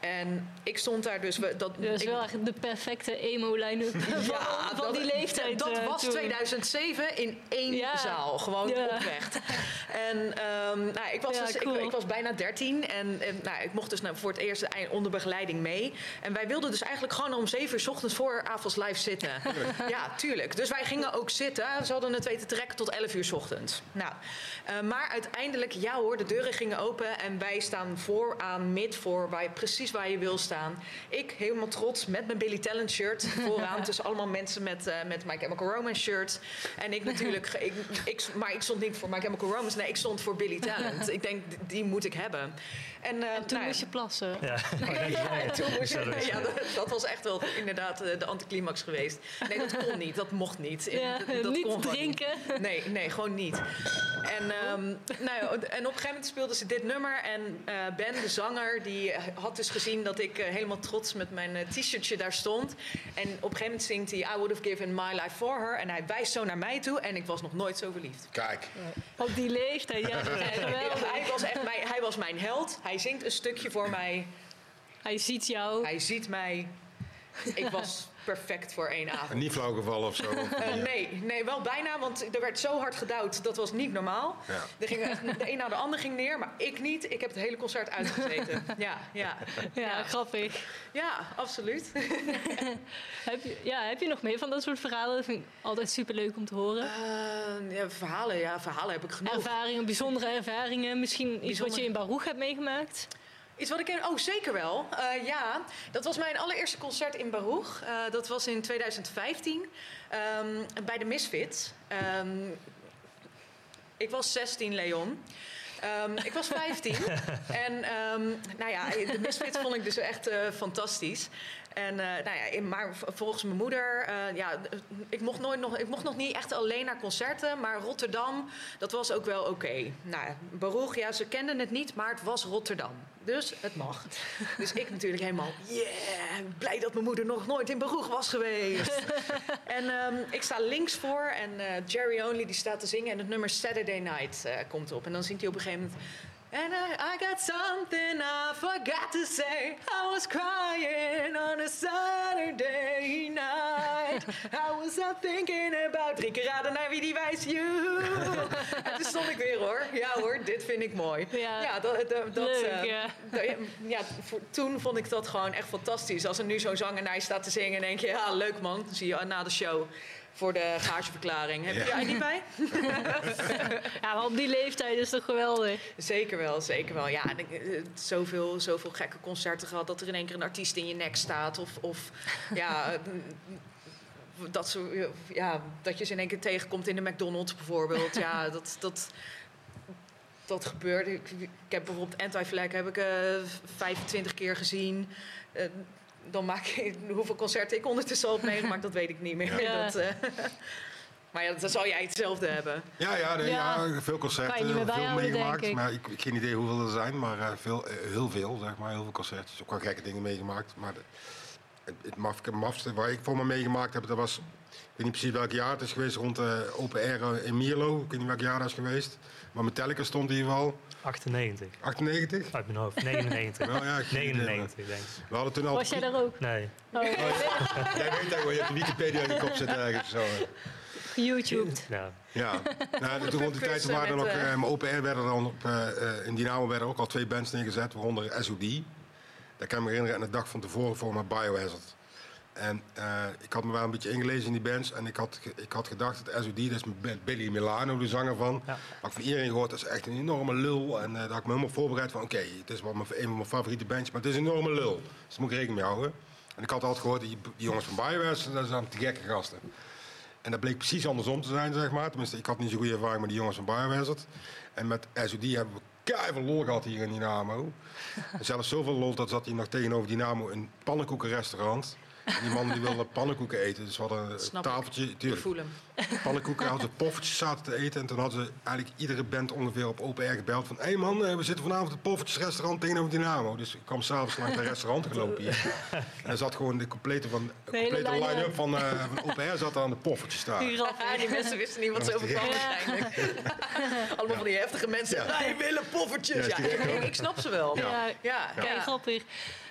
En ik stond daar dus... Dat, dat is ik, wel echt de perfecte emo-line-up ja, van, van die leeftijd. Dat uh, was toen. 2007 in één ja. zaal. Gewoon ja. oprecht. en um, nou, ik, was dus, cool. ik, ik, was bijna 13 en, en nou, ik mocht dus nou, voor het eerst onder begeleiding mee. En wij wilden dus eigenlijk gewoon om 7 uur s ochtends voor Avals Live zitten. ja, tuurlijk. Dus wij gingen ook zitten. Ze hadden het weten te trekken tot 11 uur s ochtends. Nou, uh, maar uiteindelijk, ja hoor, de deuren gingen open en wij staan vooraan, mid voor, waar je precies waar je wil staan. Ik helemaal trots met mijn Billy Talent shirt vooraan. tussen allemaal mensen met, uh, met My Chemical Romance shirts. En ik natuurlijk, ik, ik, maar ik stond niet voor My Chemical Romance. Nee, ik stond voor Billy Talent. ik denk, die moet ik hebben. En, uh, en toen nou, moest je plassen. Ja, ja, toen moest je, ja dat, dat, was echt wel inderdaad de anticlimax geweest. Nee, dat kon niet. Dat mocht niet. Ja, dat niet kon drinken. Niet. Nee, nee, gewoon niet. En, um, nou, en op een gegeven moment speelden ze dit nummer. En uh, Ben, de zanger, die had dus gezien dat ik uh, helemaal trots met mijn uh, t-shirtje daar stond. En op een gegeven moment zingt hij I would have given my life for her. En hij wijst zo naar mij toe en ik was nog nooit zo verliefd. Kijk. Op die leeftijd, ja. hij, was echt mijn, hij was mijn held. Hij zingt een stukje voor mij. Hij ziet jou. Hij ziet mij. Ik was perfect voor één avond. Niet flauw gevallen of zo? Uh, nee, nee, wel bijna, want er werd zo hard gedouwd. Dat was niet normaal. Ja. Er ging, de een na de ander ging neer, maar ik niet. Ik heb het hele concert uitgezeten. Ja, ja, ja, ja. grappig. Ja, absoluut. heb, je, ja, heb je nog meer van dat soort verhalen? Dat vind ik altijd superleuk om te horen. Uh, ja, verhalen, ja, verhalen heb ik genoeg. Ervaringen, bijzondere ervaringen. Misschien Bijzonder... iets wat je in Baruch hebt meegemaakt? Iets wat ik ken? Oh, zeker wel. Uh, ja, dat was mijn allereerste concert in Baruch. Uh, dat was in 2015 um, bij de Misfits. Um, ik was 16, Leon. Um, ik was 15. en um, nou ja, de Misfits vond ik dus echt uh, fantastisch. En uh, nou ja, maar volgens mijn moeder, uh, ja, ik mocht, nooit nog, ik mocht nog niet echt alleen naar concerten, maar Rotterdam, dat was ook wel oké. Okay. Nou, Baruch, ja, ze kenden het niet, maar het was Rotterdam. Dus het mag. dus ik natuurlijk helemaal, yeah, blij dat mijn moeder nog nooit in Baruch was geweest. en um, ik sta links voor en uh, Jerry Only die staat te zingen en het nummer Saturday Night komt op. En dan zingt hij op een gegeven moment... And I, I, got something I forgot to say. I was crying on a Saturday night. I was up thinking about... Drie keer raden naar wie die wijst. You. en toen stond ik weer hoor. Ja hoor, dit vind ik mooi. Ja, ja dat... dat, dat Leuk, uh, ja. ja voor, toen vond ik dat gewoon echt fantastisch. Als er nu zo'n zanger naar je staat te zingen... denk je, ja leuk man. Dan zie je na de show voor de gageverklaring. Heb je ja. die bij? ja, maar op die leeftijd is toch geweldig? Zeker wel, zeker wel. Ja, zoveel, zoveel gekke concerten gehad dat er in één keer een artiest in je nek staat. Of, of ja, dat, zo, ja, dat je ze in één keer tegenkomt in de McDonald's bijvoorbeeld. Ja, dat... dat dat gebeurt. Ik, ik heb bijvoorbeeld Anti-Flag heb ik uh, 25 keer gezien. Uh, dan maak ik hoeveel concerten ik ondertussen al heb meegemaakt, dat weet ik niet meer. Ja. Dat, uh, maar ja, dan zou jij hetzelfde hebben. Ja, ja, ja. ja veel concerten, veel meegemaakt. Ik. Maar ik heb geen idee hoeveel er zijn, maar uh, veel, uh, heel veel, zeg maar. Heel veel concerten. Ook wel gekke dingen meegemaakt. Maar de, het, het, maf, het mafste waar ik voor me meegemaakt heb, dat was... Ik weet niet precies welk jaar het is geweest, rond de Open Air in Mierlo. Ik weet niet welk jaar dat is geweest. Maar Metallica stond in ieder geval. 98. 98? Uit mijn hoofd. 99. Wel, ja, 99, denk ik. We hadden toen al... Was jij daar ook? Nee. Oh. Jij weet dat wel, je hebt de Wikipedia in de kop zitten ergens. Zo. YouTube. Ja. Ja, nou, toen rond die tijd waren er nog, uh, um, open air werden er dan op, uh, in Dynamo werden ook al twee bands neergezet, waaronder SOD. Dat kan ik me herinneren, en de dag van tevoren voor mijn Biohazard. En eh, ik had me wel een beetje ingelezen in die bands. En ik had, ik had gedacht dat SOD, dat is Billy Milano, de zanger van. Ja. Had ik van iedereen gehoord, dat is echt een enorme lul. En eh, daar had ik me helemaal voorbereid van, oké, het is wel mijn, een van mijn favoriete bandjes, maar het is een enorme lul. Dus daar moet ik rekening mee houden. En ik had altijd gehoord, die, die jongens van Bioware, dat zijn te gekke gasten. En dat bleek precies andersom te zijn, zeg maar. Tenminste, ik had niet zo'n goede ervaring met die jongens van Biohazard. En met SOD hebben we keihard lol gehad hier in Dynamo. En zelfs zoveel lol dat zat hij nog tegenover Dynamo een pannenkoekenrestaurant. Die man die wilde pannenkoeken eten. Dus we hadden een Snap tafeltje. Ik Tuurlijk, voel hem. pannenkoeken, hadden ze poffertjes zaten te eten. En toen hadden ze eigenlijk iedere band ongeveer op open air gebeld. Van, hé hey man, eh, we zitten vanavond in het poffertjesrestaurant tegenover Dynamo. Dus ik kwam s'avonds langs het restaurant gelopen hier. En er zat gewoon de complete, van, complete line-up. van, eh van open air zat er aan de poffertjes staan. Ja, die mensen wisten niet wat ze Dat was overkwam te gek. waarschijnlijk. Allemaal van die heftige mensen. Ja. Wij willen poffertjes. Ja, ik, snap ze wel. Ja, ja. grappig.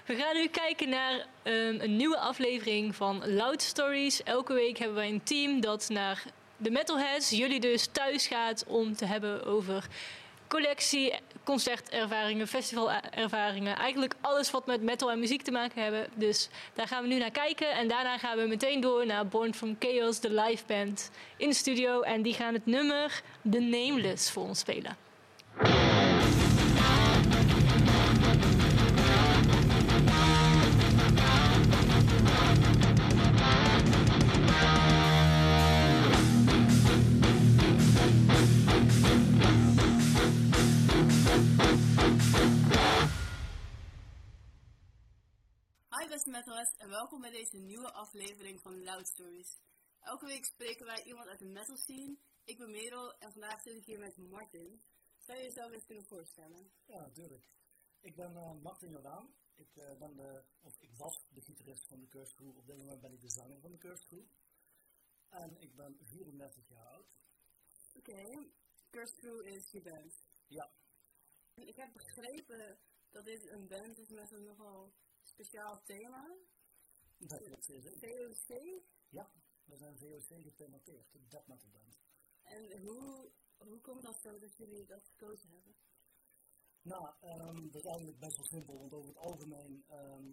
We gaan nu kijken naar ehm, een nieuwe aflevering van Loud Stories. Elke week hebben wij een team dat naar de metalheads, jullie dus, thuis gaat om te hebben over collectie, concertervaringen, festivalervaringen. Eigenlijk alles wat met metal en muziek te maken hebben. Dus daar gaan we nu naar kijken. En daarna gaan we meteen door naar Born From Chaos, de live band in de studio. En die gaan het nummer The Nameless voor ons spelen. Beste metalheads en welkom bij deze nieuwe aflevering van Loud Stories. Elke week spreken wij iemand uit de metal scene. Ik ben Merel en vandaag zit ik hier met Martin. Zou je jezelf eens kunnen voorstellen? Ja, natuurlijk. Ik ben eh, Martin Jordaan. Ik, eh, ben de, of ik was de gitarist van de Curse Crew. Op dit moment ben ik de zanger van de Curse Crew. En ik ben 34 jaar oud. Oké, Curse Crew is je band. Ja. Ik heb begrepen dat dit een band is met een nogal speciaal thema. Dat zeer zeker. VOC. Ja, we zijn VOC gethemateerd, de death metal band. En hoe, hoe komt dat zo dat jullie dat gekozen hebben? Nou, ehm, dat is eigenlijk best wel simpel, want over het algemeen, ehm,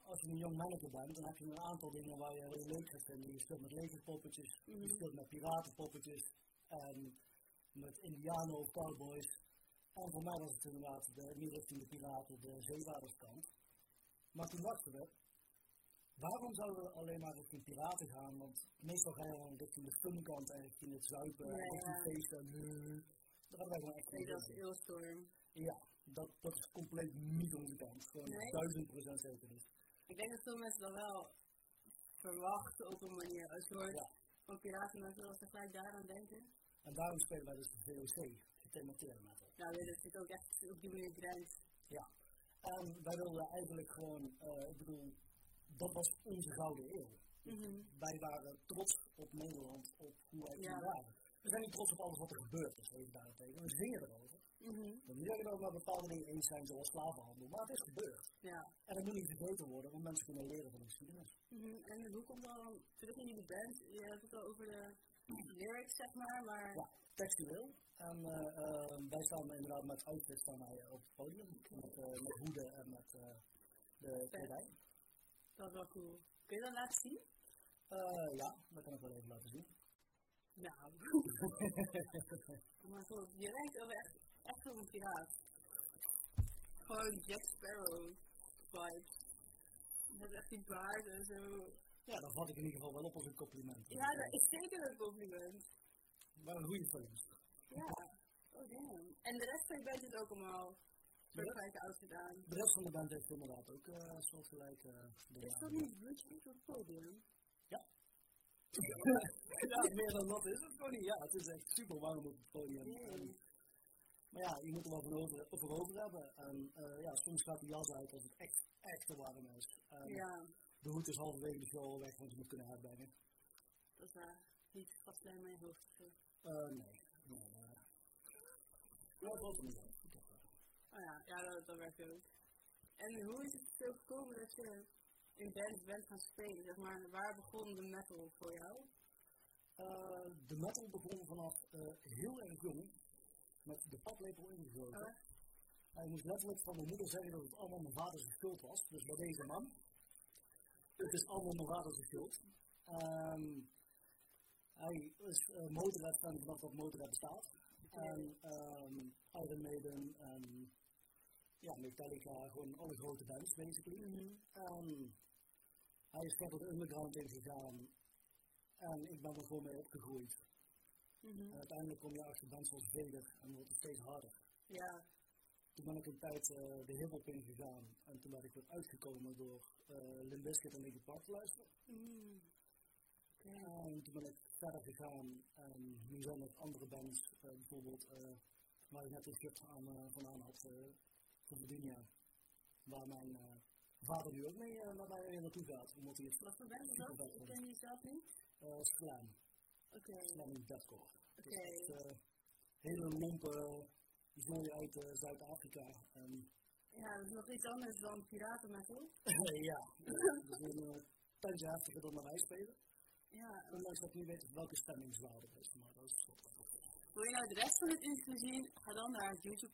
als je een jong manneke bent, dan heb je een aantal dingen waar je heel leuk gaat vinden. Je speelt met legerpoppetjes, je speelt met piratenpoppetjes en met indianen of cowboys. En voor mij was het inderdaad de, meer richting de piraten, de zeewaarderskant. Maar toen dachten we, waarom zouden we alleen maar richting piraten gaan? Want meestal ga je dan richting de funkant en richting het zuipen en Ja, richting ja. feesten. en, eh, Daar hadden wij gewoon echt Nee, dat is. Eelstorm. Ja, dat, dat is compleet niet onze kant. Gewoon Nee? duizend procent zeker niet. Ik denk dat veel mensen dat wel verwachten op een manier. Als hoort Ja. van piraten, dan zullen ze gelijk daaraan denken. En daarom spelen wij dus de VOC, gethemateerde metal. Nou, dit is natuurlijk ook echt op die manier grenst. Ja. En wij wilden eigenlijk gewoon, eh, ik bedoel, dat was onze gouden eeuw. Wij waren trots op Nederland, op hoe wij Ja. waren. We zijn niet trots op alles wat er gebeurd is, even daarentegen. We zingen erover. Mhm. We willen ook met bepaalde dingen eens zijn, zoals slavenhandel. Maar het is gebeurd. Ja. En dat moet niet vergeten worden, want mensen kunnen leren van de geschiedenis. Mhm. En hoe komt dan terug in jullie band? Je hebt het al over de lyrics, zeg maar, maar Ja, textueel. En eh, eh, wij staan inderdaad met outfits staan wij op het podium. Met, eh, met hoeden en met eh, de kledij. dat is wel cool. Kun je dat laten zien? Eh, ja, dat kan ik wel even laten zien. Nou. maar goed, je lijkt ook echt, echt op een piraat. Gewoon Jack Sparrow vibes. Hebt echt die baard en zo. Ja, dat vat ik in ieder geval wel op als een compliment. Ja, dat is zeker een compliment. Maar een goede films. Ja. Oh damn. En de rest van je band is ook allemaal soortgelijke outfit aan. De rest van de band heeft inderdaad ook eh soortgelijke dingen Is dat niet op het podium? ja, meer dan dat is het gewoon niet. Ja, het is echt super warm op het podium. Maar ja, je moet er wel voor over, over hebben. En eh, ja, soms gaat de jas uit als het echt, echt te warm is. Ja, De hoed is halverwege de show al weg, want je moet kunnen herbrengen. dat is waar. Niet vastleggen aan je hoofd. of zo. Eh, nee. nee eh. Ja, dat er. Ik heb, eh, Oh ja, ja dat, dat werkt ook. En hoe is het zo gekomen dat je in bands bent gaan spelen? Zeg maar, waar begon de metal voor jou? Eh, de metal begon vanaf eh, heel erg jong met de paplepel ingegoten. Oh. Hij moest letterlijk van mijn moeder zeggen dat het allemaal mijn vaders schuld was. Dus bij deze man. Het is allemaal vader schuld. Um, hij is uh, motorrad van vanaf dat motorrad bestaat. En um, Iron Maiden en ja, Metallica, gewoon alle grote bands basically. Mm -hmm. um, hij is verder de underground ingegaan en ik ben er gewoon mee opgegroeid. Mm -hmm. En uiteindelijk kom je achter bands zoals Vader en wordt het steeds harder. Ja. Toen ben ik een tijd uh, de hip-hop ingegaan en toen ben ik weer uitgekomen door uh, en Linkin Park te luisteren. Mm. En toen ben ik verder gegaan en nu zijn er andere bands, uh, bijvoorbeeld waar ik net een script aan, van aan had, van Virginia, waar mijn vader nu ook mee naar mij naartoe gaat. Omdat hij Wat voor band is dat? Ik ken die zelf niet. Uh, Slam. Oké. Okay. Slam in deathcore. Oké. Okay. Dus hele lompe zooi uit uh, Zuid-Afrika. Um, ja, dat is nog iets anders dan piratenmetal. ja, dat is een tandje heftiger dan wij spelen. Ja. Ondanks dat ik niet weet welke stemmingswaarde is, maar dat is. Wil je nou de rest van het interview zien? Ga dan naar het YouTube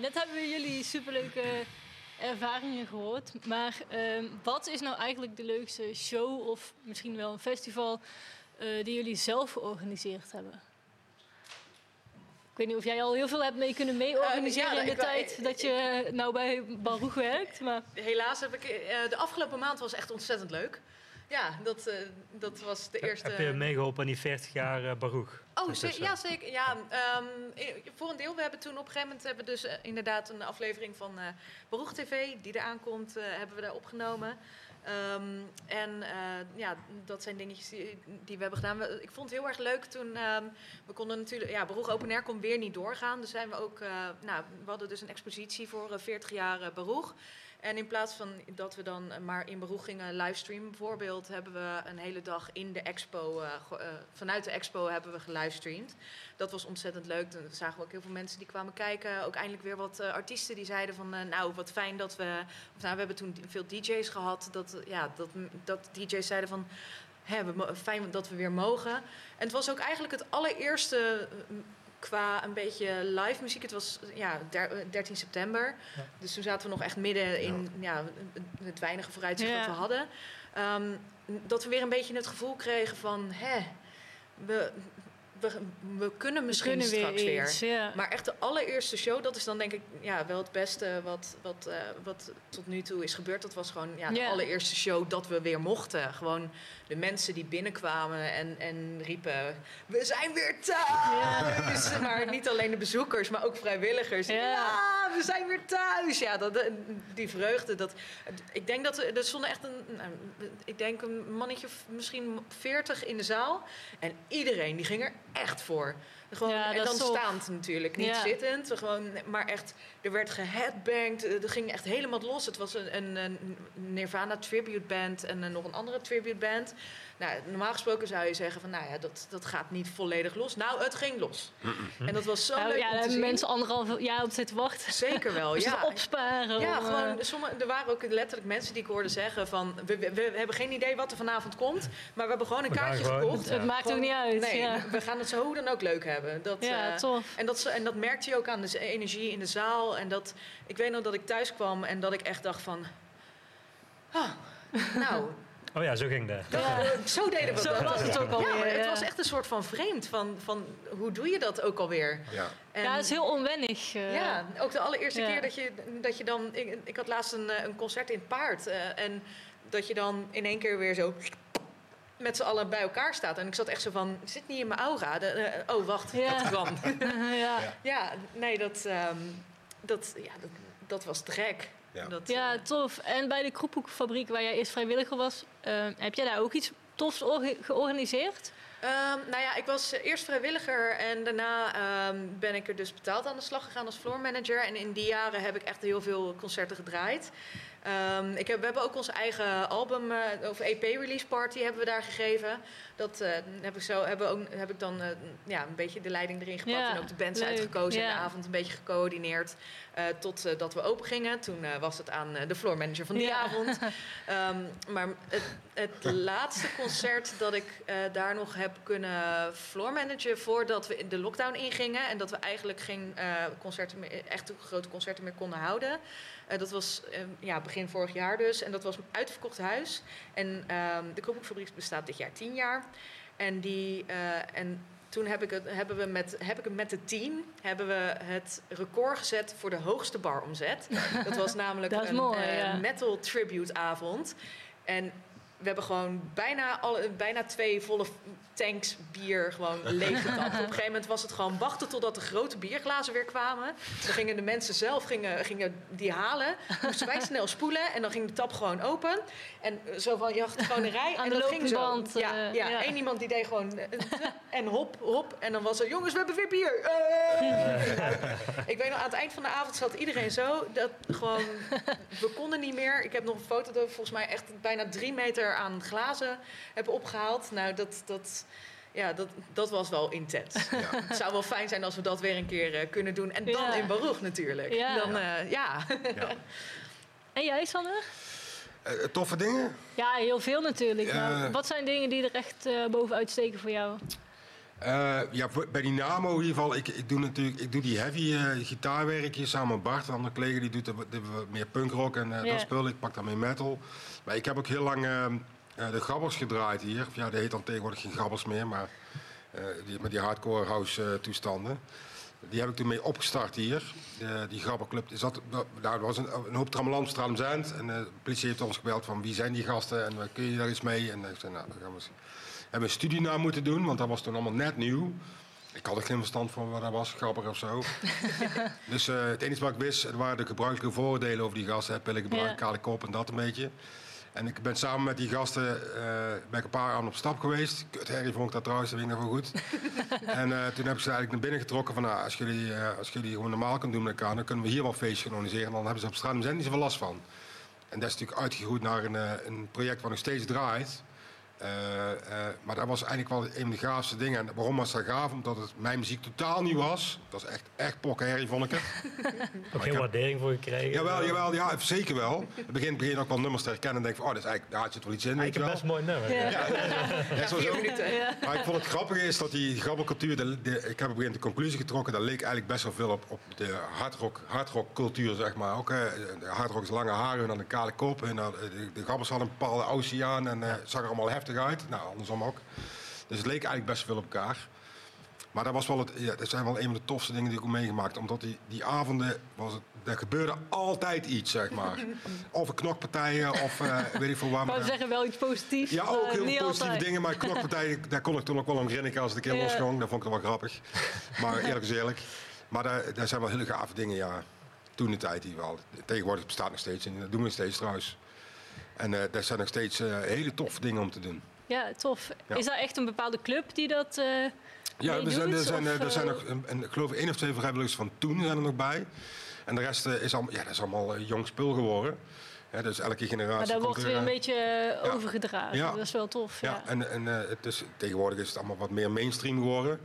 net hebben we jullie superleuke ervaringen gehoord. Maar ehm, wat is nou eigenlijk de leukste show of misschien wel een festival uh, die jullie zelf georganiseerd hebben? Ik weet niet of jij al heel veel hebt mee kunnen mee-organiseren uh, in de tijd dat je nou bij Baruch werkt. Maar... Helaas heb ik... de afgelopen maand was echt ontzettend leuk. Ja, dat, uh, dat was de eerste... Heb je meegeholpen aan die 40 jaar uh, Baruch? Oh, ja, zeker. Ja, um, voor een deel. We hebben toen op een gegeven moment hebben dus, uh, inderdaad een aflevering van Baruch TV, die eraan komt, hebben we daar opgenomen. Um, en ja, dat zijn dingetjes die, die we hebben gedaan. We, ik vond het heel erg leuk toen um, we konden natuurlijk... Ja, Baruch Open Air kon weer niet doorgaan. Dus zijn we ook... nou, we hadden dus een expositie voor 40 jaar Baruch. En in plaats van dat we dan maar in beroeg gingen livestreamen bijvoorbeeld, hebben we een hele dag in de expo, uh, uh, vanuit de expo hebben we gelivestreamd. Dat was ontzettend leuk. Dan zagen we ook heel veel mensen die kwamen kijken. Ook eindelijk weer wat artiesten die zeiden van, nou wat fijn dat we, of, nou we hebben toen veel DJ's gehad, dat, ja, dat, dat DJ's zeiden van, hè, fijn dat we weer mogen. En het was ook eigenlijk het allereerste qua een beetje live muziek. Het was ja, 13 september. Dus toen zaten we nog echt midden in ja. het weinige vooruitzicht dat we hadden. Um, dat we weer een beetje het gevoel kregen van... Hè, we, we, we kunnen misschien we kunnen straks weer. Iets, ja. Maar echt de allereerste show, dat is dan denk ik ja, wel het beste wat, wat, uh, wat tot nu toe is gebeurd. Dat was gewoon ja, de allereerste show dat we weer mochten. Gewoon de mensen die binnenkwamen en, en riepen: We zijn weer thuis! Maar niet alleen de bezoekers, maar ook vrijwilligers. Ja, we zijn weer thuis! Ja, dat, die vreugde. Dat, ik denk dat er stonden echt een, nou, ik denk een mannetje, misschien 40 in de zaal. En iedereen die ging er echt voor. Gewoon, ja, en dan staand natuurlijk, niet ja. zittend. Gewoon, maar echt, er werd geheadbanged. Er ging echt helemaal los. Het was een, een, een Nirvana tribute band en nog een andere tribute band. Nou, normaal gesproken zou je zeggen van, nou ja, dat, dat gaat niet volledig los. Nou, het ging los. En dat was zo nou, leuk Ja, daar hebben mensen anderhalf jaar op zitten wachten. Zeker wel, dus ja. opsparen. Ja, gewoon, sommige, er waren ook letterlijk mensen die ik hoorde zeggen van, we, we, we hebben geen idee wat er vanavond komt, maar we hebben gewoon een kaartje gekocht. Het, maakt gewoon, ook niet uit. Nee, ja. we gaan het zo hoe dan ook leuk hebben. Dat, ja, uh, tof. En dat, en dat merkte je ook aan de energie in de zaal. En dat, ik weet nog dat ik thuis kwam en dat ik echt dacht van, ah, nou... Oh ja, zo ging dat. Ja. Zo deden we Zo was het ook alweer. Ja, het was echt een soort van vreemd. Van, van hoe doe je dat ook alweer? Ja, en, ja het is heel onwennig. Uh, ja, ook de allereerste keer dat je, dat je dan... Ik, ik had laatst een, een concert in het paard. Uh, en dat je dan in één keer weer zo met z'n allen bij elkaar staat. En ik zat echt zo van, zit niet in mijn aura. De, uh, oh, wacht, ja. dat kwam. ja. ja, nee, dat, um, dat, ja, dat, dat was te gek. Ja. Dat, ja, tof. En bij de kroephoekfabriek waar jij eerst vrijwilliger was, uh, heb jij daar ook iets tofs georganiseerd? Um, nou ja, ik was eerst vrijwilliger en daarna um, ben ik er dus betaald aan de slag gegaan als floor manager. En in die jaren heb ik echt heel veel concerten gedraaid. Um, ik heb, we hebben ook onze eigen album uh, of EP release party hebben we daar gegeven. Dat uh, heb ik zo hebben ook, heb ik dan uh, ja, een beetje de leiding erin gepakt ja, en ook de bands leuk. uitgekozen ja. en de avond een beetje gecoördineerd tot dat we open gingen. Toen was het aan de floor manager van die ja. avond. um, maar het, het laatste concert dat ik daar nog heb kunnen floor managen voordat we in de lockdown ingingen en dat we eigenlijk geen concerten meer, echt grote concerten meer konden houden. Uh, dat was uh, ja, begin vorig jaar dus. En dat was een uitverkocht huis. En uh, de koopboekfabriek bestaat dit jaar tien jaar. En, die, uh, en toen heb ik, het, hebben we met, heb ik het met het team hebben we het record gezet voor de hoogste baromzet. Dat was namelijk dat een mooi, ja. metal tribute avond. En we hebben gewoon bijna, alle, bijna twee volle tanks bier gewoon leeggetapt. Op een gegeven moment was het gewoon wachten totdat de grote bierglazen weer kwamen. Dan gingen de mensen zelf gingen, gingen die halen. Moesten wij snel spoelen en dan ging de tap gewoon open. En zo van, je had gewoon een rij. Aan en de dat ging zo. Band, ja, uh, ja, ja, één iemand die deed gewoon en hop, hop. En dan was er, jongens, we hebben weer bier. Uh! Ik weet nog, aan het eind van de avond zat iedereen zo. Dat gewoon, we konden niet meer. Ik heb nog een foto dat we volgens mij echt bijna drie meter aan glazen hebben opgehaald. Nou, dat... dat ja, dat, dat was wel intens. Ja. Het zou wel fijn zijn als we dat weer een keer uh, kunnen doen. En dan ja. in Baruch natuurlijk. Ja. Dan, uh, ja. En jij, Sander? Uh, toffe dingen? Ja, heel veel natuurlijk. Maar wat zijn dingen die er echt bovenuit steken voor jou? Uh, ja, bij Dynamo in ieder geval, ik, ik doe natuurlijk ik doe die heavy uh, gitaarwerkjes samen met Bart, een andere collega die doet de, de, meer punkrock en yeah. dat spul. Ik pak dan meer metal. Maar ik heb ook heel lang de grabbers gedraaid hier. Ja, dat heet dan tegenwoordig geen grabbers meer, maar die, met die hardcore house toestanden. Die heb ik toen mee opgestart hier. die grabberclub. Zat, daar was een, een hoop trammeland Straalem En de politie heeft ons gebeld van wie zijn die gasten en kun je daar iets mee? En ik zei, nou, dan gaan we eens hebben een studie naar moeten doen, want dat was toen allemaal net nieuw. Ik had er geen verstand van wat dat was, grappig of zo. dus uh, het enige wat ik wist, waren de gebruikelijke vooroordelen over die gasten. Pillen gebruiken, kale kop en dat een beetje. En ik ben samen met die gasten uh, ben een paar aan op stap geweest. Kut, Harry vond ik dat trouwens, dat weet ik nog wel goed. en uh, toen heb ik ze eigenlijk naar binnen getrokken van... Nou, als, jullie, als jullie gewoon normaal kunnen doen met elkaar... dan kunnen we hier wel feestjes organiseren. En dan hebben ze op straat niet zoveel last van. En dat is natuurlijk uitgegroeid naar een, een project wat nog steeds draait. Uh, uh, maar dat was eigenlijk wel een van de gaafste dingen. En waarom was dat gaaf? Omdat het mijn muziek totaal nieuw was. Dat was echt, echt pokkenherrie, vond ik het. ook geen waardering voor gekregen? Jawel, jawel, ja, zeker wel. In het begin begin ook wel nummers te herkennen en denk van, oh, dat is eigenlijk, daar zit wel iets in. Eigenlijk een best mooi nummer. Ja. Ja. Ja. Zo maar ik vond het grappige is dat die grabbelcultuur, de, de, ik heb op een gegeven de conclusie getrokken, dat leek eigenlijk best wel veel op, op de hardrock, hardrock cultuur, zeg maar. Ook, hè. De hardrock is lange haren en dan een kale kop. En dan, de, de grabbels hadden een bepaalde oceaan en uh, zag er allemaal heftig uit. Nou, andersom ook. Dus het leek eigenlijk best veel op elkaar. Maar dat, was wel het, ja, dat zijn wel een van de tofste dingen die ik heb meegemaakt. Omdat die, die avonden, was het, er gebeurde altijd iets, zeg maar. Of knokpartijen, of uh, weet ik veel waar. Maar zeggen wel iets positiefs. Ja, ook heel positieve altijd. dingen. Maar knokpartijen, daar kon ik toen ook wel om grinniken als het een keer losging. Dat vond ik wel grappig. Maar eerlijk is eerlijk. Maar daar, daar zijn wel hele gave dingen, ja. Toen de tijd die wel. Tegenwoordig bestaat nog steeds en dat doen we nog steeds trouwens. En uh, daar zijn nog steeds uh, hele toffe dingen om te doen. Ja, tof. Is dat echt een bepaalde club die dat. Uh, ja, er zijn, er, zijn, er zijn nog, een, ik geloof één of twee vrijwilligers van toen zijn er nog bij. En de rest is, allemaal, ja, dat is allemaal jong spul geworden. Ja, dus elke generatie. Maar daar wordt weer een beetje overgedragen. Ja. Dat is wel tof. Ja, en, en het is, tegenwoordig is het allemaal wat meer mainstream geworden.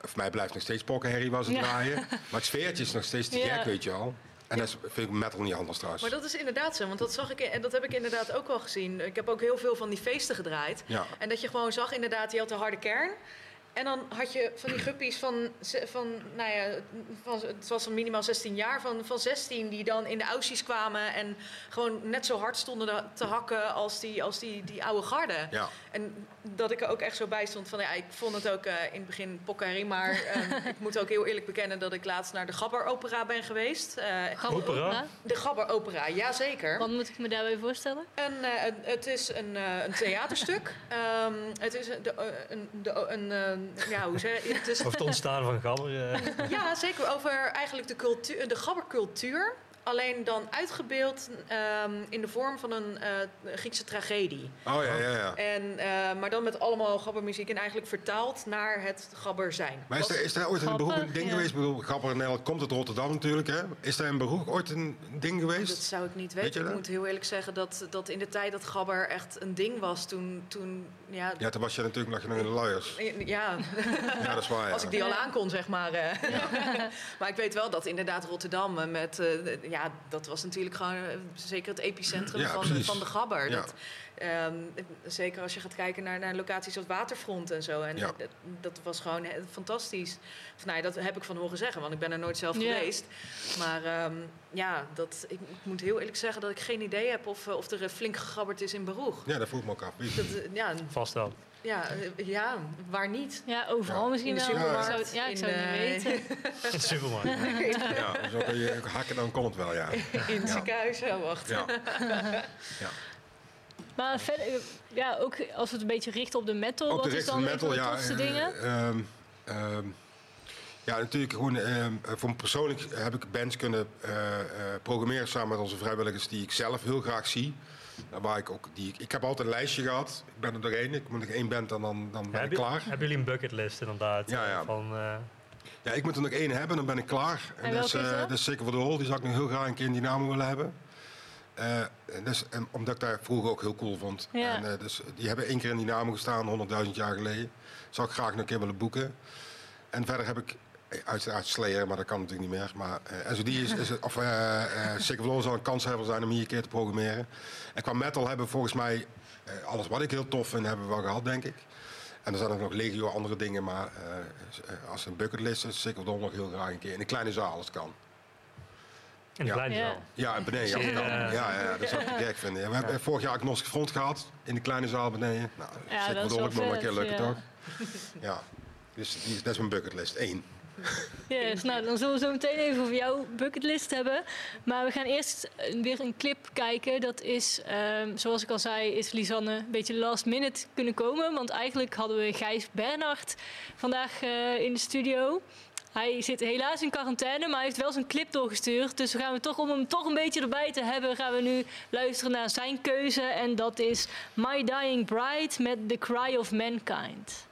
Voor mij blijft nog steeds pokkenherrie was het draaien. Maar het sfeertje is nog steeds te gek, weet je wel. En dat vind ik metal niet anders trouwens. Maar dat is inderdaad zo, want dat zag ik en dat heb ik inderdaad ook wel gezien. Ik heb ook heel veel van die feesten gedraaid. En dat je gewoon zag inderdaad, je had de harde kern. En dan had je van die guppies van, van nou ja, van, het was van minimaal 16 jaar, van, van 16 die dan in de Aussies kwamen en gewoon net zo hard stonden te hakken als die, als die, die oude garde. Ja. En dat ik er ook echt zo bij stond van, ja, ik vond het ook uh, in het begin pokkerie, maar uh, ik moet ook heel eerlijk bekennen dat ik laatst naar de Gabber Opera ben geweest. Uh, Gabber Opera? De Gabber Opera, jazeker. Wat moet ik me daarbij voorstellen? Een, het is een, een theaterstuk. um, het is de, een, de, een ja, hoe zeg je? Het Of het ontstaan van gabber. Uh. Ja, zeker. Over eigenlijk de, cultuur, de gabbercultuur. Alleen dan uitgebeeld um, in de vorm van een uh, Griekse tragedie. Oh ja, ja, ja. En, uh, maar dan met allemaal gabbermuziek en eigenlijk vertaald naar het gabber zijn. Maar is er, is er ooit een beroep een ding ja. geweest? Ik bedoel, gabber Nederland komt uit Rotterdam natuurlijk. Hè? Is er een beroep ooit een ding geweest? Dat zou ik niet weten. Weet ik moet heel eerlijk zeggen dat, dat in de tijd dat gabber echt een ding was, toen... toen ja, ja, toen was je natuurlijk nog in de luiers. Ja. ja, dat is waar. Als ik die al aankon, zeg maar. maar ik weet wel dat inderdaad Rotterdam met... Uh, ja, dat was natuurlijk gewoon uh, zeker het epicentrum ja, van, van de gabber. Ja. Dat, um, zeker als je gaat kijken naar, naar locaties als waterfront en zo. En ja. dat, dat, was gewoon fantastisch. Of, nou, dat heb ik van horen zeggen, want ik ben er nooit zelf geweest. Maar um, ja, dat, ik, ik, moet heel eerlijk zeggen dat ik geen idee heb of, of er flink gegabberd is in Beroeg. Ja, dat voel ik me ook af. Dat, ja, Vast wel. Ja, ja, waar niet? Ja, overal ja. misschien wel. Ja, ik zou, ja, ik zou het niet weten. Supermarkt. ja, zo kun je hakken, dan kon het wel, ja. In het ziekenhuis, ja, wacht. Ja. ja. Maar verder, ja, ook als we het een beetje richten op de metal, op wat is dan metal, de tofste ja, dingen? Uh, um, ja, natuurlijk gewoon ehm, voor me persoonlijk heb ik bands kunnen uh, uh, programmeren samen met onze vrijwilligers die ik zelf heel graag zie. Waar ik, ook, die, ik heb altijd een lijstje gehad. Ik ben er doorheen. Ik moet nog één band en dan, dan ben ik klaar. Hebben jullie een bucketlist inderdaad? Ja, ja. Van, uh... ja, ik moet er nog één hebben, dan ben ik klaar. En, en dat, is, uh, dat is zeker voor de hol. Die zou ik nog heel graag een keer in Dynamo willen hebben. Uh, dus, en, omdat ik daar vroeger ook heel cool vond. Ja. En, dus, die hebben één keer in Dynamo gestaan, 100.000 jaar geleden. Zou ik graag nog een keer willen boeken. En verder heb ik Uiteraard Slayer, maar dat kan natuurlijk niet meer. Maar uh, SOD is, is of uh, uh, Sick zal een kanshebber zijn om hier een keer te programmeren. En qua metal hebben we volgens mij alles wat ik heel tof vind, hebben we wel gehad, denk ik. En er zijn ook nog legio andere dingen, maar uh, als een bucketlist is, wil nog heel graag een keer in een kleine zaal als het kan. In de kleine zaal? Ja, in beneden. Als het kan. Ja, ja, dat zou ik gek vinden. We hebben vorig jaar Agnostic Front gehad in de kleine zaal beneden. Nou, ja, dat is wel nog een keer lukken, toch? Ja, dus die, dat is mijn bucketlist. Eén. Yes, nou dan zullen we zo meteen even over jouw bucketlist hebben. Maar we gaan eerst weer een clip kijken. Dat is, um, zoals ik al zei, is Lisanne een beetje last minute kunnen komen. Want eigenlijk hadden we Gijs Bernhard vandaag uh, in de studio. Hij zit helaas in quarantaine, maar hij heeft wel zijn clip doorgestuurd. Dus we gaan we toch, om hem toch een beetje erbij te hebben, gaan we nu luisteren naar zijn keuze. En dat is My Dying Bride met The Cry of Mankind.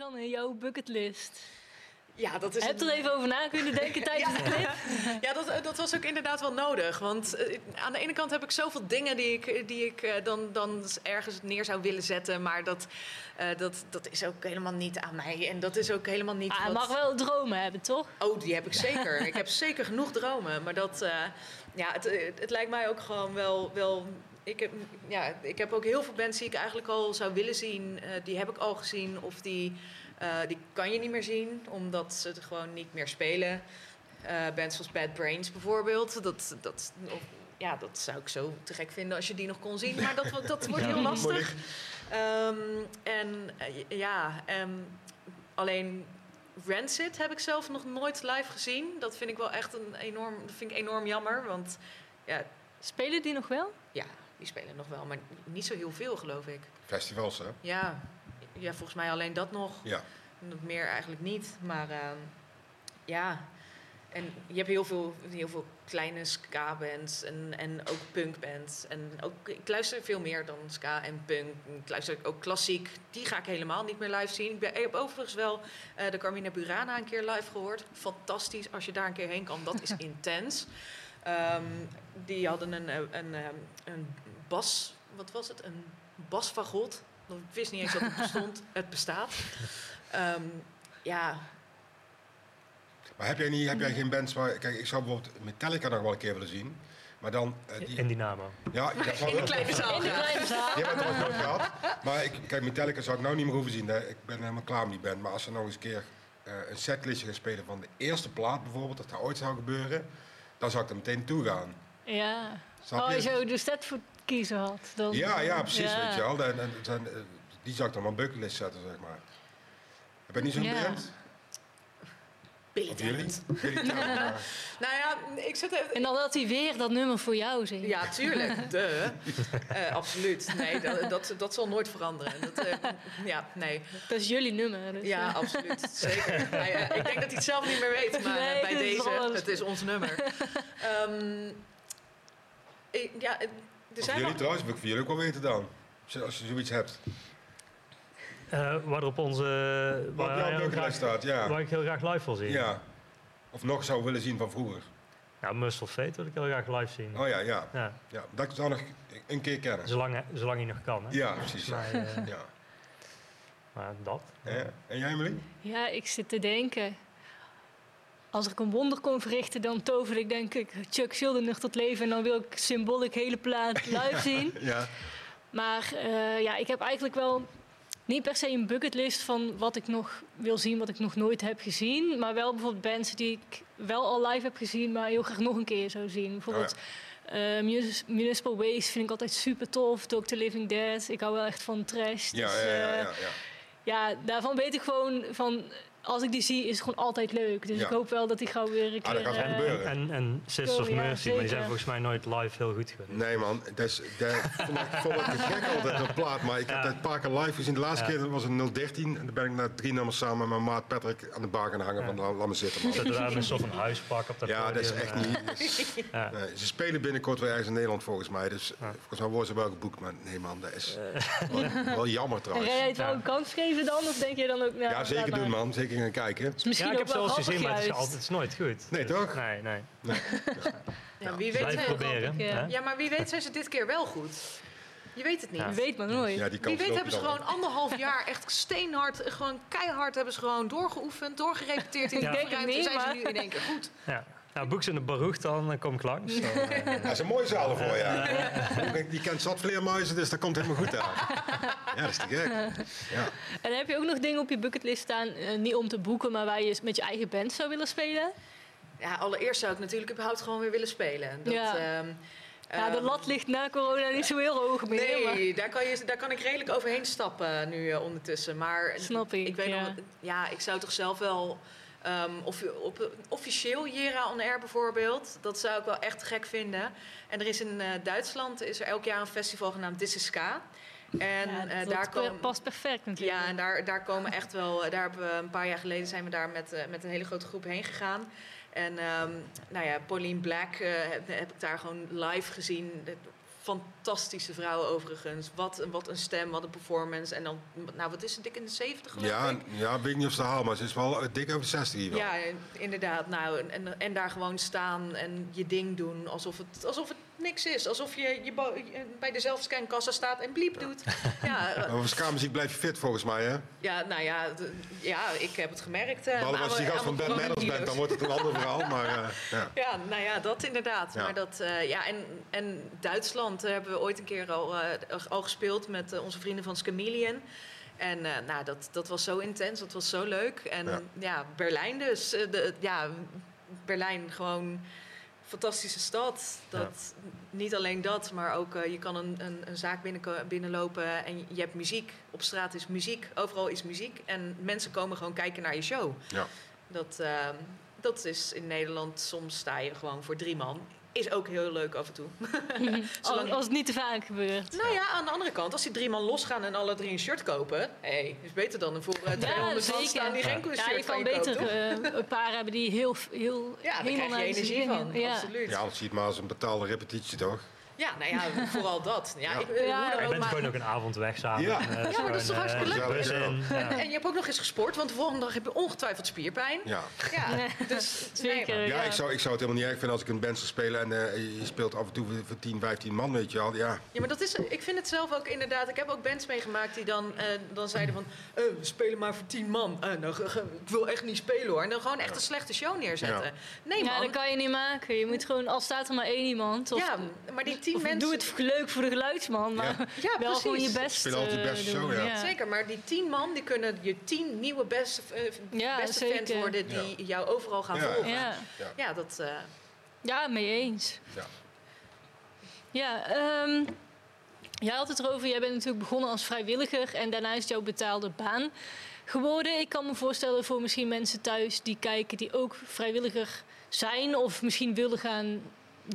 Sanne, jouw bucketlist. Ja, dat is Heb je er even over na kunnen denken tijdens de clip? Ja, dat, dat was ook inderdaad wel nodig. Want uh, aan de ene kant heb ik zoveel dingen die ik, die ik uh, dan, dan ergens neer zou willen zetten. Maar dat, uh, dat, dat is ook helemaal niet aan mij. En dat is ook helemaal niet. Ah, wat... mag wel dromen hebben, toch? Oh, die heb ik zeker. ik heb zeker genoeg dromen. Maar dat, ja, het, het lijkt mij ook gewoon wel. wel ik heb, ja, ik heb ook heel veel bands die ik eigenlijk al zou willen zien. die heb ik al gezien. Of die. Uh, die kan je niet meer zien, omdat ze het gewoon niet meer spelen. Uh, bands zoals Bad Brains bijvoorbeeld. Dat, dat, of, ja, dat zou ik zo te gek vinden als je die nog kon zien. Maar dat, dat wordt heel lastig. Um, en uh, ja, um, alleen Rancid heb ik zelf nog nooit live gezien. Dat vind ik wel echt een enorm, dat vind ik enorm jammer. Want, ja, spelen die nog wel? Ja, die spelen nog wel, maar niet zo heel veel geloof ik. Festivals, hè? Ja, ja, volgens mij alleen dat nog. Ja. Meer eigenlijk niet. Maar uh, ja, en je hebt heel veel, heel veel kleine ska-bands en, en ook punkbands. En ook, ik luister veel meer dan ska en punk. Ik luister ook klassiek. Die ga ik helemaal niet meer live zien. Ik, ben, ik heb overigens wel uh, de Carmina Burana een keer live gehoord. Fantastisch als je daar een keer heen kan. Dat is intens. Um, die hadden een, een, een, een bas... Wat was het? Een basfagot. Ik wist niet eens dat het bestond. het bestaat. Um, ja. Maar heb jij, niet, heb jij geen bands waar... Kijk, ik zou bijvoorbeeld Metallica nog wel een keer willen zien. Maar dan... Uh, die, in Dynamo. Ja, dat zou in de kleine zaal. In de kleine zaal. Die hebben het nooit gehad. Maar ik, kijk, Metallica zou ik nou niet meer hoeven zien. Hè. Ik ben helemaal klaar met die band. Maar als ze nog eens een keer uh, een setlistje gaan spelen van de eerste plaat bijvoorbeeld... dat dat ooit zou gebeuren... dan zou ik er meteen toe gaan. Ja. Oh, je zo set voor kiezen had. Dan, ja, ja, precies, ja. weet je wel. En, en, die zou ik dan op mijn bucketlist zetten, zeg maar. Heb je niet zo'n Ja. band? Ja. Nou ja, ik zit even... En dan had hij weer dat nummer voor jou zingen. Ja, tuurlijk. De. Uh, absoluut. Nee, dat, dat, dat zal nooit veranderen. Dat, uh, ja, nee. Dat is jullie nummer. Dus, Ja, uh. absoluut. Zeker. Hij, ik denk dat hij het zelf niet meer weet, maar Nee, bij is deze, alles. het is ons nummer. um, ik, ja, er Of zijn jullie wel- trouwens, wil ik voor jullie ook wel weten dan. Als je, zoiets hebt. Uh, waar op onze... Wat op waar, jouw bucketlist staat, ja. waar ik heel graag live wil zien. ja. Of nog zou willen zien van vroeger. Nou, Muscle Fate wil ik heel graag live zien. Oh ja, ja. Ja, ja. Dat zou nog een keer kennen. zolang, zolang hij nog kan. Hè. Ja, precies. Ja. Maar, uh, Ja. maar dat. Ja. En jij, Emily? Ja, ik zit te denken. Als ik een wonder kon verrichten, dan tover ik denk ik Chuck Schuldiner tot leven. En dan wil ik symbolisch hele plaat live zien. Ja. Maar eh, ja, ik heb eigenlijk wel niet per se een bucketlist van wat ik nog wil zien, wat ik nog nooit heb gezien. Maar wel bijvoorbeeld bands die ik wel al live heb gezien, maar heel graag nog een keer zou zien. Bijvoorbeeld eh, Munis- Municipal Waste vind ik altijd super tof. Dr. Living Dead. Ik hou wel echt van trash. Ja, Dus, eh, ja, ja. ja, daarvan weet ik gewoon van... Als ik die zie, is het gewoon altijd leuk. Dus Ja. ik hoop wel dat die gauw weer een Ah, dat keer... gaat eh, gebeuren. En, en Sisters of Ja, Mercy, maar die zijn volgens mij nooit live heel goed geweest. Nee man, dat is, dat vond ik, vond ik te gek altijd, dat plaat. Maar ik heb dat een paar keer live gezien. De laatste Ja. keer was een 013. En dan ben ik na drie nummers samen met mijn maat Patrick aan de bar gaan hangen. Van laat laat me zitten man. Zitten daar met een soort van huispak op dat Ja, dat is echt eh, niet. is- Ja. nee, ze spelen binnenkort weer ergens in Nederland volgens mij. Dus volgens mij worden ze wel geboekt. Maar nee man, dat is wel, wel jammer En trouwens. ga jij het wel Ja. een kans geven dan? Of denk je dan ook... nou, Ja, zeker doen man. Zeker gaan kijken. is misschien Ja, ik ook heb wel zelfs gezien, maar het is, altijd, het is nooit goed. Nee, Dus- toch? Nee, nee. Ja, wie weet, zijn- proberen. ja. hè? ja, maar wie weet zijn ze dit keer wel goed. Je weet het niet. Ja. Je weet maar nooit. Ja, die Wie weet hebben ze dan gewoon anderhalf jaar echt steenhard, gewoon keihard hebben ze gewoon doorgeoefend, doorgerepeteerd in Ja. de Ik denk zijn ze nu in één keer goed. Ja. Boek ze in de baroeg dan, dan kom ik langs. Eh. Dat is een mooie zaal voor ja. Die kent zat vleermuizen, dus dat komt helemaal goed aan. Ja, dat is te gek. Ja. En heb je ook nog dingen op je bucketlist staan, eh, niet om te boeken, maar waar je met je eigen band zou willen spelen? Ja, allereerst zou ik natuurlijk überhaupt gewoon weer willen spelen. Dat, Ja. ehm, ja, de ehm, lat ligt na corona niet zo heel hoog meer. maar- Nee, daar kan, je, daar kan ik redelijk overheen stappen nu eh, ondertussen. Maar Snap ik, ik weet ja. nog, ja, ik zou toch zelf wel ehm, of, op, officieel Jera on Air bijvoorbeeld, dat zou ik wel echt gek vinden. En er is in eh, Duitsland is er elk jaar een festival genaamd This is Ska. En Ja, eh, dat daar komen past perfect natuurlijk. ja, en daar, daar komen echt wel. Daar hebben we een paar jaar geleden zijn we daar met, eh, met een hele grote groep heen gegaan. En ehm, nou ja, Pauline Black eh, heb, heb ik daar gewoon live gezien. Fantastische vrouw overigens. Wat, wat een stem, wat een performance. En dan, nou wat is het, dik in de 70 geloof Ja, ik? ja, weet niet of ze haal, maar ze is wel dik over de 60 hier. wel. Ja, inderdaad. Nou, en- en, en daar gewoon staan en je ding doen alsof het, alsof het niks is. Alsof je, je, bij de zelfscankassa staat en bliep doet. Ja, eh, Maar voor ska-muziek blijf je fit volgens mij, hè? ja nou ja, ja, ik heb het gemerkt. eh, Behalve als je gast van mijn Manners bent, dan wordt het een ander verhaal. Maar eh, ja. Ja, nou ja, dat inderdaad. Ja. Maar dat, eh, ja, en, en Duitsland eh, hebben we ooit een keer al, eh, al gespeeld met eh, onze vrienden van Scamelion. En eh, nou, dat, dat was zo intens, dat was zo leuk. En Ja. ja, Berlijn dus. eh, de, ja, Berlijn gewoon fantastische stad. Dat, Niet alleen dat, maar ook eh, je kan een, een, een zaak binnenko- binnenlopen en je hebt muziek. Op straat is muziek, overal is muziek. En mensen komen gewoon kijken naar je show. Ja. Dat, eh, dat is in Nederland, soms sta je gewoon voor drie man. Is ook heel leuk af en toe. Als, Zolang- als het niet te vaak gebeurt. Nou ja, aan de andere kant, als die drie man losgaan en alle drie een shirt kopen, hey, is beter dan een voor uh, 200 man zeker. staan die geen Ja, shirt je kan je koopt, beter eh, een paar hebben die heel, heel Ja, daar helemaal naar de energie van. Ja. Absoluut. ja, anders zie je het maar als een betaalde repetitie, toch? Ja, nou ja, vooral dat. Ja, Ja. Ik, Ja, Je ook, bent maar- gewoon ook een avond weg samen. Ja. En, eh, Ja, maar dat is toch eh, hartstikke leuk? Ja. En je hebt ook nog eens gesport, want de volgende dag heb je ongetwijfeld spierpijn. Ja. Ja, dus Zeker. nee, Ja, ja. ik zou, ik zou het helemaal niet erg vinden als ik een band zou spelen en eh, je speelt af en toe voor- voor 10, 15 man, weet je wel. Ja, Ja, maar dat is, ik vind het zelf ook inderdaad. Ik heb ook bands meegemaakt die dan, eh, dan zeiden van... eh, we spelen maar voor tien man. Eh, nou, ge- ge- ik wil echt niet spelen hoor. En dan gewoon echt een slechte show neerzetten. Ja. Nee Ja, man. dat kan je niet maken. Je moet gewoon, al staat er maar één iemand. Of, ja, maar die tien of mensen... doe het leuk voor de geluidsman. Maar Ja, wel precies. gewoon je best Speel altijd je eh, beste doen. show, ja. Zeker, maar die tien man die kunnen je tien nieuwe beste, eh, Ja, beste fans worden... die jou overal gaan Ja. volgen. Ja. Ja, dat... eh, ja, mee eens. Ja. Ja, ehm jij had het erover. Jij bent natuurlijk begonnen als vrijwilliger en daarna is jouw betaalde baan geworden. Ik kan me voorstellen voor misschien mensen thuis die kijken die ook vrijwilliger zijn of misschien willen gaan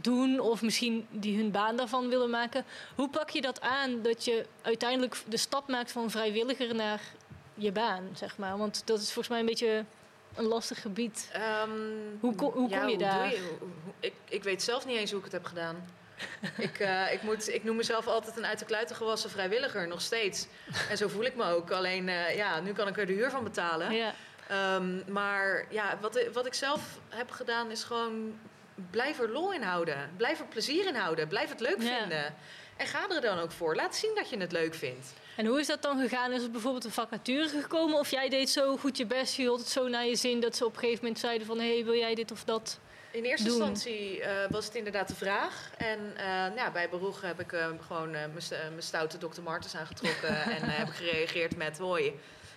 doen of misschien die hun baan daarvan willen maken. Hoe pak je dat aan dat je uiteindelijk de stap maakt van vrijwilliger naar je baan, zeg maar? Want dat is volgens mij een beetje een lastig gebied. Ehm, Hoe ko- hoe ja, kom je daar? Ik, ik weet zelf niet eens hoe ik het heb gedaan. ik, eh, ik, moet, ik noem mezelf altijd een uit de kluiten gewassen vrijwilliger, nog steeds. En zo voel ik me ook. Alleen, eh, ja, nu kan ik er de huur van betalen. Ja, Ehm, maar ja, wat, wat ik zelf heb gedaan is gewoon blijf er lol in houden. Blijf er plezier in houden. Blijf het leuk Ja. vinden. En ga er dan ook voor. Laat zien dat je het leuk vindt. En hoe is dat dan gegaan? Is het bijvoorbeeld een vacature gekomen? Of jij deed zo goed je best, je hield het zo naar je zin... dat ze op een gegeven moment zeiden van... hé, hey, wil jij dit of dat? In eerste doen. instantie eh, was het inderdaad de vraag. En eh, nou, ja, bij Beroeg heb ik eh, gewoon mijn st- mijn stoute Dr. Martens aangetrokken. en heb ik gereageerd met hoi.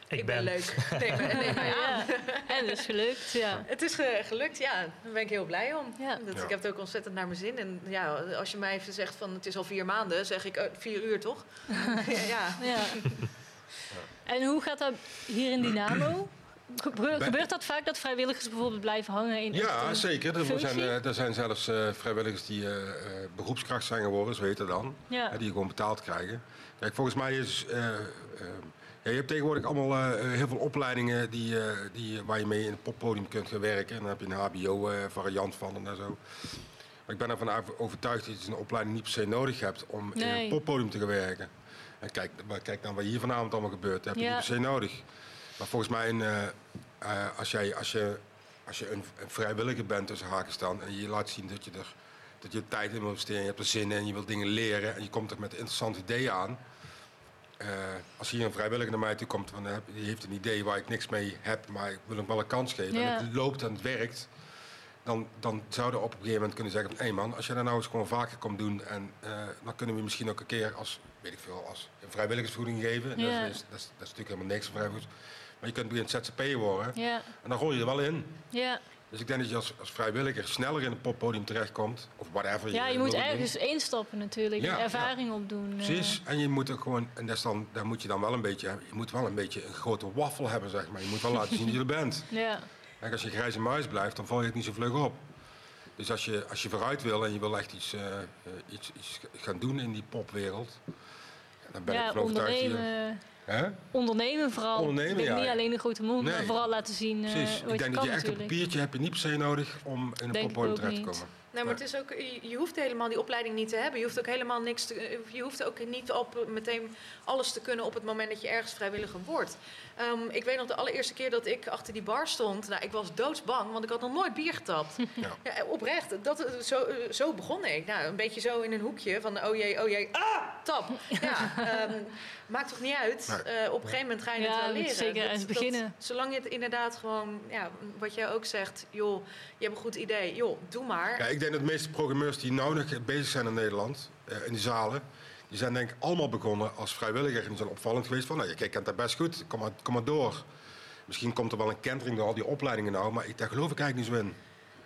Ik, ben. leuk. Neem, me- neem mij aan. Ja. En dat is gelukt, ja. Het is ge- gelukt, ja. Daar ben ik heel blij om. Ja. Dat, Ja. Ik heb het ook ontzettend naar mijn zin. En ja, als je mij even zegt van het is al vier maanden, zeg ik eh, vier uur toch? ja. ja. En hoe gaat dat hier in Dynamo? Gebe- Gebeurt dat vaak dat vrijwilligers bijvoorbeeld blijven hangen in Ja, zeker. Er zijn, eh, er zijn zelfs eh, vrijwilligers die eh, eh, beroepskracht zijn geworden, zo heet het dan. Ja. Hè, die gewoon betaald krijgen. Kijk, volgens mij is... eh, eh, ja, je hebt tegenwoordig allemaal eh, heel veel opleidingen die, eh, die, waar je mee in het poppodium kunt gaan werken. En dan heb je een hbo-variant van en zo. Maar ik ben ervan over- overtuigd dat je een opleiding niet per se nodig hebt om in een poppodium te gaan werken. En kijk, maar kijk dan wat hier vanavond allemaal gebeurt. Dat heb je Ja. niet per se nodig. Maar volgens mij, een, eh, eh, als, jij, als je, als je een, een vrijwilliger bent tussen haken staan en je laat zien dat je er dat je tijd in wil investeren, je hebt er zin in, je wilt dingen leren en je komt er met interessante ideeën aan. Eh, als hier een vrijwilliger naar mij toe komt, van, eh, die heeft een idee waar ik niks mee heb, maar ik wil hem wel een kans geven Ja. en het loopt en het werkt, dan, dan zouden we op een gegeven moment kunnen zeggen hé man, als je dat nou eens gewoon vaker komt doen en eh, dan kunnen we misschien ook een keer als, weet ik veel, als een vrijwilligersvergoeding geven. En Ja. Dat, is, dat, is, dat is natuurlijk helemaal niks van vrijwilligers. Maar je kunt beginnen ZZP worden Ja, en dan rol je er wel in. ja. Dus ik denk dat je als, als vrijwilliger sneller in het poppodium terechtkomt. Of whatever. ja, je moet doen. ergens instappen natuurlijk. Ja, en ervaring opdoen. eh. Precies. En je moet ook gewoon, en dat is dan, daar moet je dan wel een beetje, je moet wel een beetje een grote waffel hebben, zeg maar. Je moet wel laten zien dat je er bent. Ja, Kijk, als je grijze muis blijft, dan val je het niet zo vlug op. Dus als je, als je vooruit wil en je wil echt iets, eh, eh, iets, iets gaan doen in die popwereld, dan ben ik ja ervan overtuigd hier. Ondernemen, Hè? ondernemen vooral. Ondernemen, ja. Niet alleen een grote mond, maar vooral laten zien eh Precies. wat Ik denk je dat je echt een papiertje heb je niet per se nodig om in een ook terecht te komen. Nee, maar het is ook, je, hoeft helemaal die opleiding niet te hebben. Je hoeft ook helemaal niks te, je hoeft ook niet op meteen alles te kunnen op het moment dat je ergens vrijwilliger wordt. Ehm, ik weet nog de allereerste keer dat ik achter die bar stond. Nou, ik was doodsbang, want ik had nog nooit bier getapt. Ja. ja oprecht, dat, zo, zo begon ik. Nou, een beetje zo in een hoekje van oh jee, oh jee, ah, tap. Ja, um, maakt toch niet uit. Uh, op een gegeven moment ga je het wel leren. zeker eens beginnen. zolang je het inderdaad gewoon, ja, wat jij ook zegt, joh, je hebt een goed idee, joh, doe maar. Ja, ik denk dat de meeste programmeurs die nu nog bezig zijn in Nederland, uh, in de zalen die zijn denk ik allemaal begonnen als vrijwilliger. En die zijn opvallend geweest van, nou, je kent dat best goed, kom maar, kom maar door. Misschien komt er wel een kentering door al die opleidingen nou, maar ik, daar geloof ik eigenlijk niet zo in.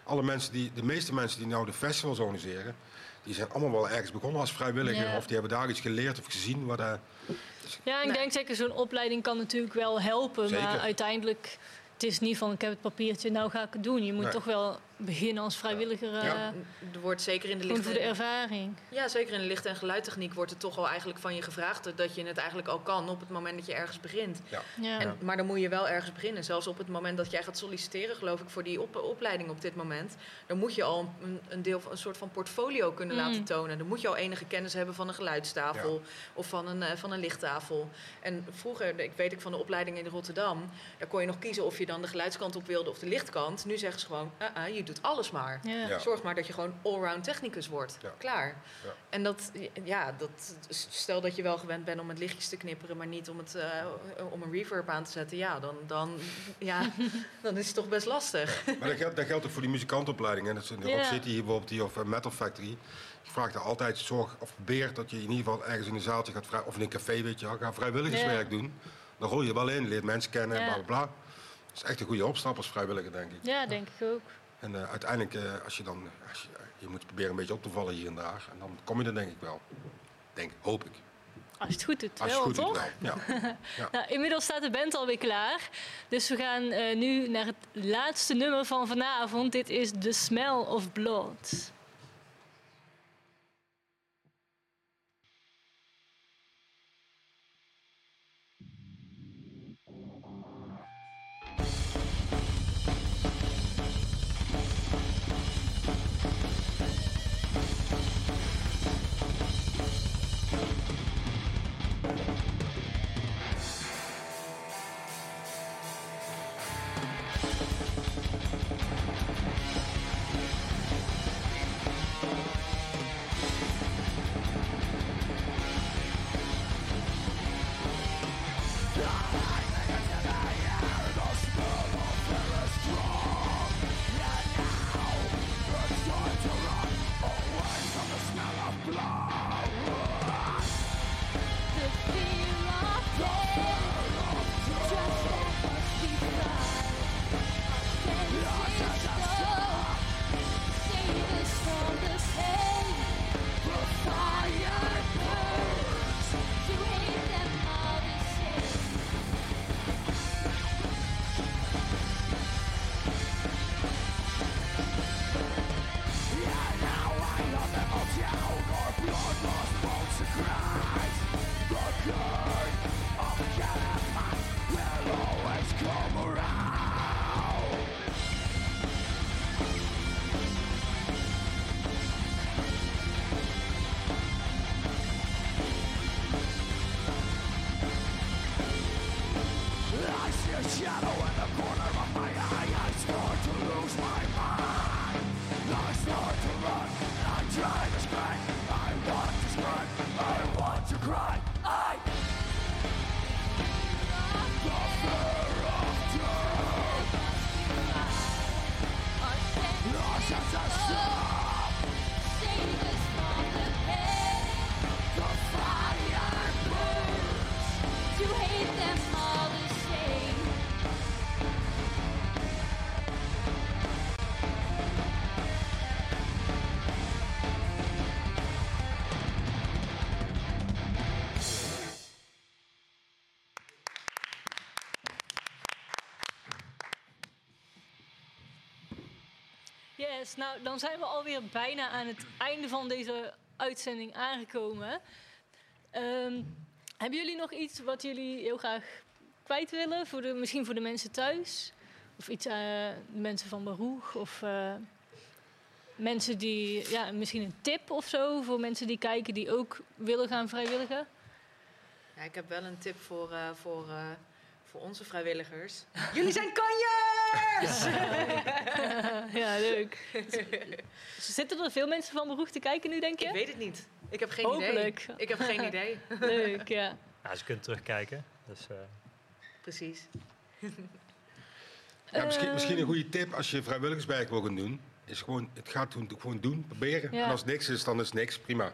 Alle mensen die, de meeste mensen die nou de festivals organiseren, die zijn allemaal wel ergens begonnen als vrijwilliger. Of die hebben daar iets geleerd of gezien. Wat, uh, ja, ik denk zeker zo'n opleiding kan natuurlijk wel helpen. Maar uiteindelijk, het is niet van ik heb het papiertje, nou ga ik het doen. Je moet toch wel beginnen als vrijwilliger. Ja. Er wordt zeker in de licht... voor de ervaring. Ja, zeker in de licht- en geluidtechniek wordt het toch al eigenlijk van je gevraagd... dat je het eigenlijk al kan op het moment dat je ergens begint. Ja. ja. En, maar dan moet je wel ergens beginnen. Zelfs op het moment dat jij gaat solliciteren, geloof ik, voor die opleiding op dit moment... dan moet je al een, een deel van een soort van portfolio kunnen laten mm. tonen. Dan moet je al enige kennis hebben van een geluidstafel of van een, uh, van een lichttafel. En vroeger, ik weet ik van de opleiding in Rotterdam... daar kon je nog kiezen of je dan de geluidskant op wilde of de lichtkant. Nu zeggen ze gewoon, uh -uh, je doet alles maar. Zorg maar dat je gewoon allround technicus wordt. Klaar. En dat, ja, dat, stel dat je wel gewend bent om het lichtjes te knipperen, maar niet om, het, uh, om een reverb aan te zetten. Ja, dan, dan, ja, dan is het toch best lastig. Maar dat geldt, dat geldt ook voor die muzikantenopleidingen. Dat is in de Rock City hier bijvoorbeeld, die, of uh, Metal Factory. Je vraagt er altijd zorg of probeer dat je in ieder geval ergens in een zaaltje gaat vragen, of in een café, weet je, ga vrijwilligerswerk doen. Dan rol je wel in, leert mensen kennen, bla bla bla. Dat is echt een goede opstap als vrijwilliger, denk ik. Ja, denk ik ook. En uh, uiteindelijk, uh, als je dan, als je, je, moet proberen een beetje op te vallen hier en daar. En dan kom je er denk ik wel. Denk, hoop ik. Als je het goed doet, wel, toch? Doet. Ja. ja. nou, inmiddels staat de band alweer klaar. Dus we gaan uh, nu naar het laatste nummer van vanavond. Dit is The Smell of Blood. Nou dan zijn we alweer bijna aan het einde van deze uitzending aangekomen. Ehm, hebben jullie nog iets wat jullie heel graag kwijt willen? Voor de, misschien voor de mensen thuis? Of iets aan uh, de mensen van Baruch? Of, uh... mensen die, ja, misschien een tip of zo voor mensen die kijken die ook willen gaan vrijwilligen? Ja, ik heb wel een tip voor, uh, voor, uh, voor onze vrijwilligers. Jullie zijn ja, leuk. Zitten er veel mensen van beroep te kijken nu, denk je? Ik weet het niet. Ik heb geen Hopelijk. idee. Ik heb geen idee. leuk, ja. ja. Ze kunnen terugkijken. Dus, uh... Precies. Ja, misschien, misschien een goede tip als je vrijwilligerswerk wil gaan doen. Is gewoon, het gaat doen, gewoon doen, proberen. Ja. En als het niks is, dan is niks. Prima.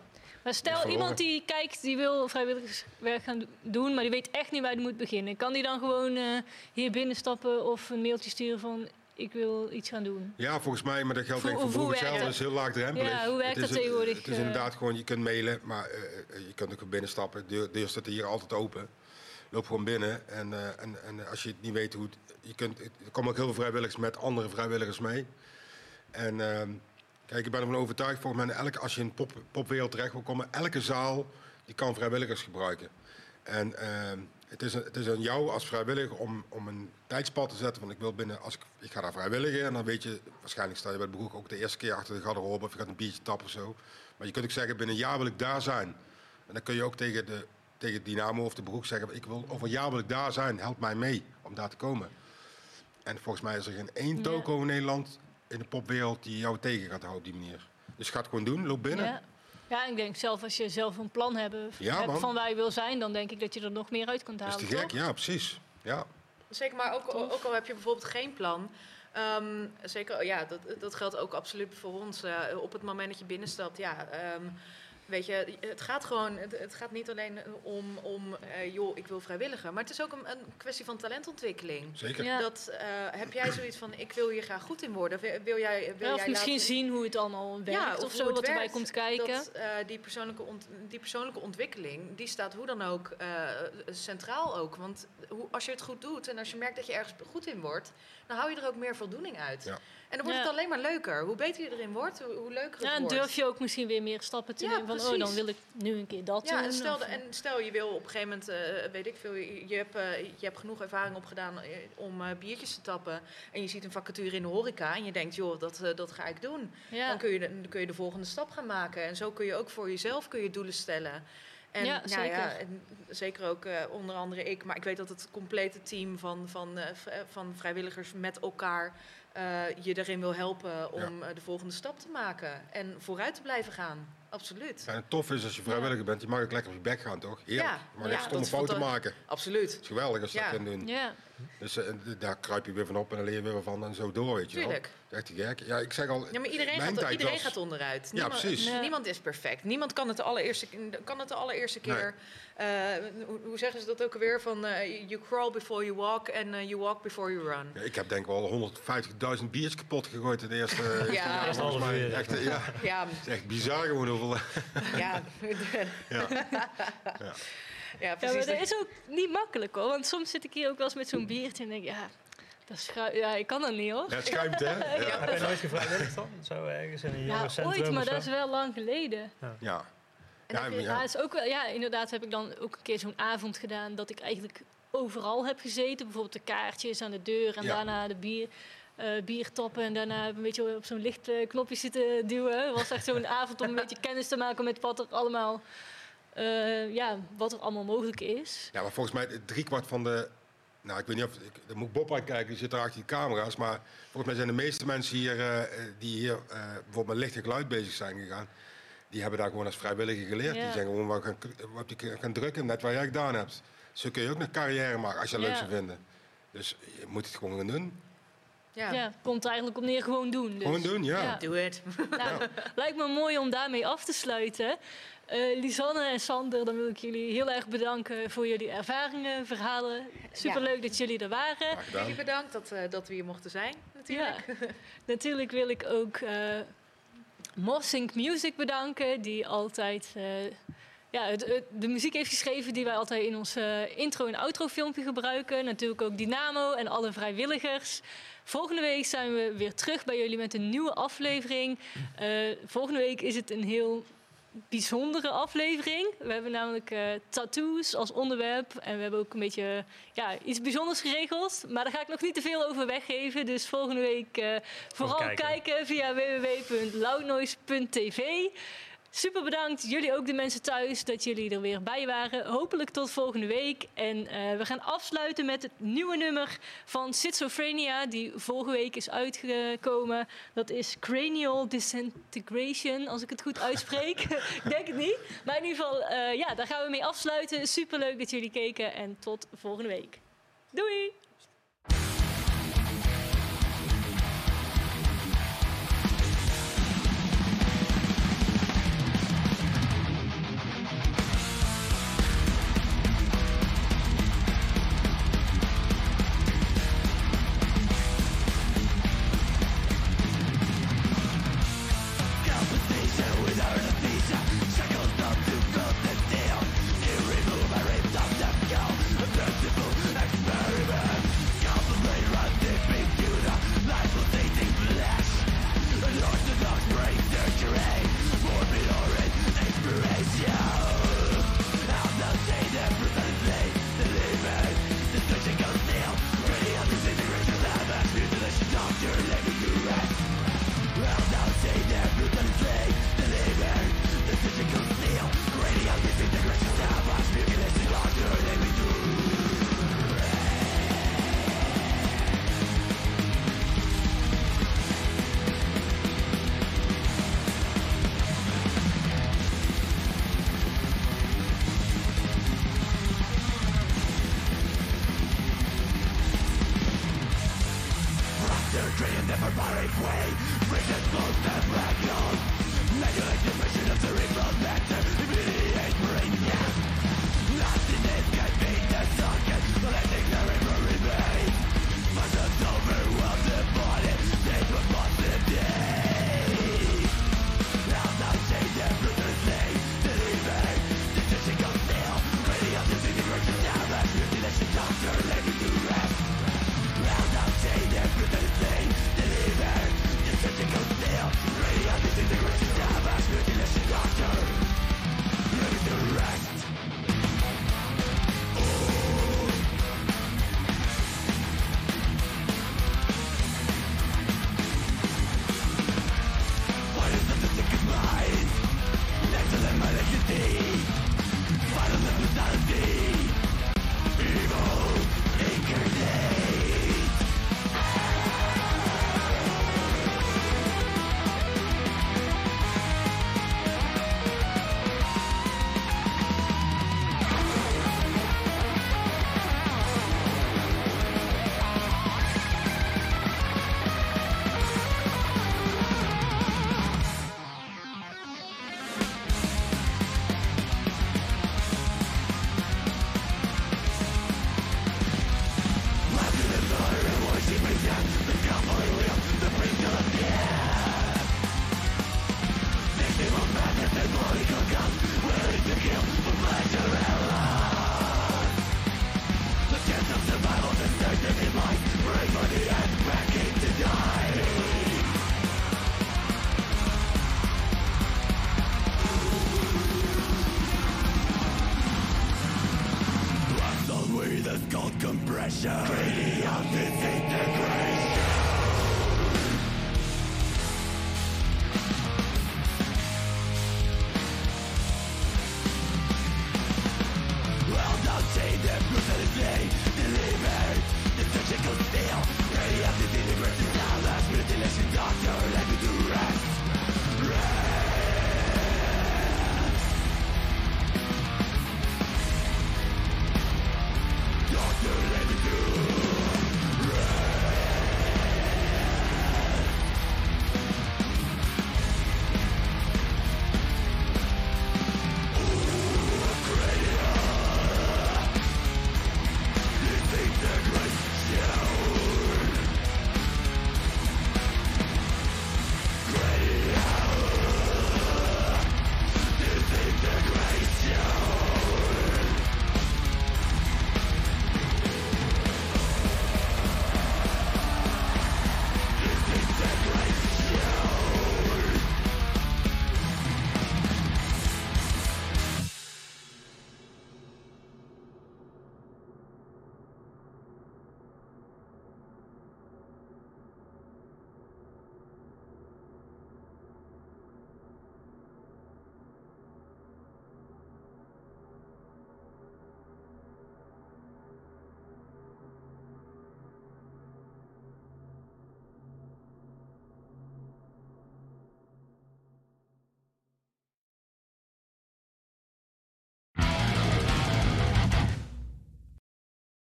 Maar stel iemand die kijkt, die wil vrijwilligerswerk gaan doen, maar die weet echt niet waar hij moet beginnen. Kan die dan gewoon uh, hier binnenstappen of een mailtje sturen van ik wil iets gaan doen? Ja, volgens mij, maar dat geldt denk ik voor vroeger zelf. Dat is heel laagdrempelig. Ja, hoe werkt het dat tegenwoordig? Het is inderdaad gewoon, je kunt mailen, maar uh, je kunt ook binnenstappen. De deur staat hier altijd open. Loop gewoon binnen en, uh, en, en als je het niet weet hoe het... Je kunt, er komen ook heel veel vrijwilligers met andere vrijwilligers mee. En uh, kijk, ik ben ervan overtuigd, volgens mij, elke, als je in de pop, popwereld terecht wil komen, elke zaal die kan vrijwilligers gebruiken. En uh, het, is, het is aan jou als vrijwilliger om, om een tijdspad te zetten. Van ik wil binnen, als ik, ik ga daar vrijwilligen en dan weet je, waarschijnlijk sta je bij het beroep ook de eerste keer achter de garderobe of je gaat een biertje tappen of zo. Maar je kunt ook zeggen, binnen een jaar wil ik daar zijn. En dan kun je ook tegen de tegen Dynamo of de broek zeggen: Ik wil over een jaar wil ik daar zijn, help mij mee om daar te komen. En volgens mij is er geen één toko ja. in Nederland in de popwereld die jou tegen gaat houden op die manier. Dus ga het gewoon doen, loop binnen. Ja. Ja, ik denk zelf als je zelf een plan hebt, ja, hebt van waar je wil zijn, dan denk ik dat je er nog meer uit kunt halen. Is te gek? Toch? Ja, precies. Ja. Zeker, maar ook, ook al heb je bijvoorbeeld geen plan. Um, zeker, ja, dat, dat geldt ook absoluut voor ons. Uh, op het moment dat je binnenstapt, ja. Um, Weet je, het gaat gewoon, het, het gaat niet alleen om, om uh, joh, ik wil vrijwilligen. Maar het is ook een, een kwestie van talentontwikkeling. Zeker. Ja. Dat, uh, heb jij zoiets van, ik wil hier graag goed in worden? Wil jij, wil ja, of jij misschien laten... zien hoe het allemaal werkt ja, of, of zo, wat erbij komt kijken. Dat, uh, die, persoonlijke ont, die persoonlijke ontwikkeling, die staat hoe dan ook centraal ook. Want hoe, als je het goed doet en als je merkt dat je ergens goed in wordt... dan hou je er ook meer voldoening uit. Ja. En dan wordt het alleen maar leuker. Hoe beter je erin wordt, hoe, leuker het ja, en wordt. durf je ook misschien weer meer stappen te nemen. Van, oh, dan wil ik nu een keer dat ja, doen. En stel, of, en stel je wil op een gegeven moment, uh, weet ik veel, je, je, hebt, uh, je hebt genoeg ervaring opgedaan om uh, biertjes te tappen. En je ziet een vacature in de horeca en je denkt, joh, dat, dat ga ik doen. Dan, kun je de, dan kun je de volgende stap gaan maken. En zo kun je ook voor jezelf kun je doelen stellen. En, ja, nou zeker. Ja, en zeker ook uh, onder andere ik, maar ik weet dat het complete team van, van, uh, van vrijwilligers met elkaar je erin wil helpen om ja. de volgende stap te maken en vooruit te blijven gaan. Absoluut. Ja, en het tof is als je vrijwilliger bent, je mag ook lekker op je bek gaan, toch? Heerlijk. Ja, je mag echt stomme fouten maken. Absoluut. Het is geweldig als je dat kunt doen. Ja. Dus uh, daar kruip je weer van op en dan leer je weer van en zo door, weet je Tuurlijk. wel. Dat is echt gek. Ja, ik zeg al, ja, maar iedereen, gaat, iedereen was... gaat onderuit. Ja, niemand, precies. Nee. Niemand is perfect. Niemand kan het de allereerste, kan het de allereerste keer... Nee. Uh, hoe, hoe, zeggen ze dat ook alweer? Van uh, you crawl before you walk and uh, you walk before you run. Ja, ik heb denk ik wel 150.000 biertjes kapot gegooid in de eerste... ja, eerste half uur. Echt, ja. ja. Het is echt bizar gewoon hoeveel... ja. ja. ja. Precies. Ja, maar dat is ook niet makkelijk hoor. Want soms zit ik hier ook wel eens met zo'n biertje en denk ja, dat schuimt. Ja, ik kan dat niet hoor. Ja, het schuimt hè? Ja. Ja. Heb je nooit gevrijwilligd dan? Zo ergens in een Ja, ooit, maar dat is wel lang geleden. Ja. ja. Ja, ja, ja. is ook wel, ja, inderdaad heb ik dan ook een keer zo'n avond gedaan dat ik eigenlijk overal heb gezeten. Bijvoorbeeld de kaartjes aan de deur en daarna de bier, uh, bier tappen. En daarna een beetje op zo'n lichtknopje uh, zitten duwen. Het was echt zo'n avond om een beetje kennis te maken met wat er allemaal, uh, ja, wat er allemaal mogelijk is. Ja, maar volgens mij driekwart van de nou, ik weet niet of. Ik, dan moet Bob uitkijken, die zit daar achter die camera's. Maar volgens mij zijn de meeste mensen hier. Uh, die hier uh, bijvoorbeeld met licht en geluid bezig zijn gegaan. die hebben daar gewoon als vrijwilliger geleerd. Ja. Die zijn gewoon wat gaan, wat je gaan drukken, net waar jij gedaan hebt. Zo kun je ook een carrière maken als je het Ja. leuk zou vinden. Dus je moet het gewoon gaan doen. Ja. Ja, komt er eigenlijk op neer gewoon doen. Dus. Gewoon doen, ja. Ja. Doe het. Nou, lijkt me mooi om daarmee af te sluiten. Eh, Lisanne en Sander, dan wil ik jullie heel erg bedanken voor jullie ervaringen, verhalen. Superleuk dat jullie er waren. Jullie bedankt dat, uh, dat we hier mochten zijn, natuurlijk. Ja. Natuurlijk wil ik ook uh, Mossink Music bedanken, die altijd uh, ja, het, het, de muziek heeft geschreven die wij altijd in ons uh, intro- en outro-filmpje gebruiken. Natuurlijk ook Dynamo en alle vrijwilligers. Volgende week zijn we weer terug bij jullie met een nieuwe aflevering. Uh, volgende week is het een heel bijzondere aflevering. We hebben namelijk uh, tattoos als onderwerp. En we hebben ook een beetje ja, iets bijzonders geregeld. Maar daar ga ik nog niet te veel over weggeven. Dus volgende week uh, vooral kijken. kijken via www.loudnoise.tv. Super bedankt. Jullie ook de mensen thuis dat jullie er weer bij waren. Hopelijk tot volgende week. En uh, we gaan afsluiten met het nieuwe nummer van Schizophrenia, die vorige week is uitgekomen. Dat is Cranial Disintegration, als ik het goed uitspreek. ik denk het niet. Maar in ieder geval, uh, ja, daar gaan we mee afsluiten. Super leuk dat jullie keken en tot volgende week. Doei!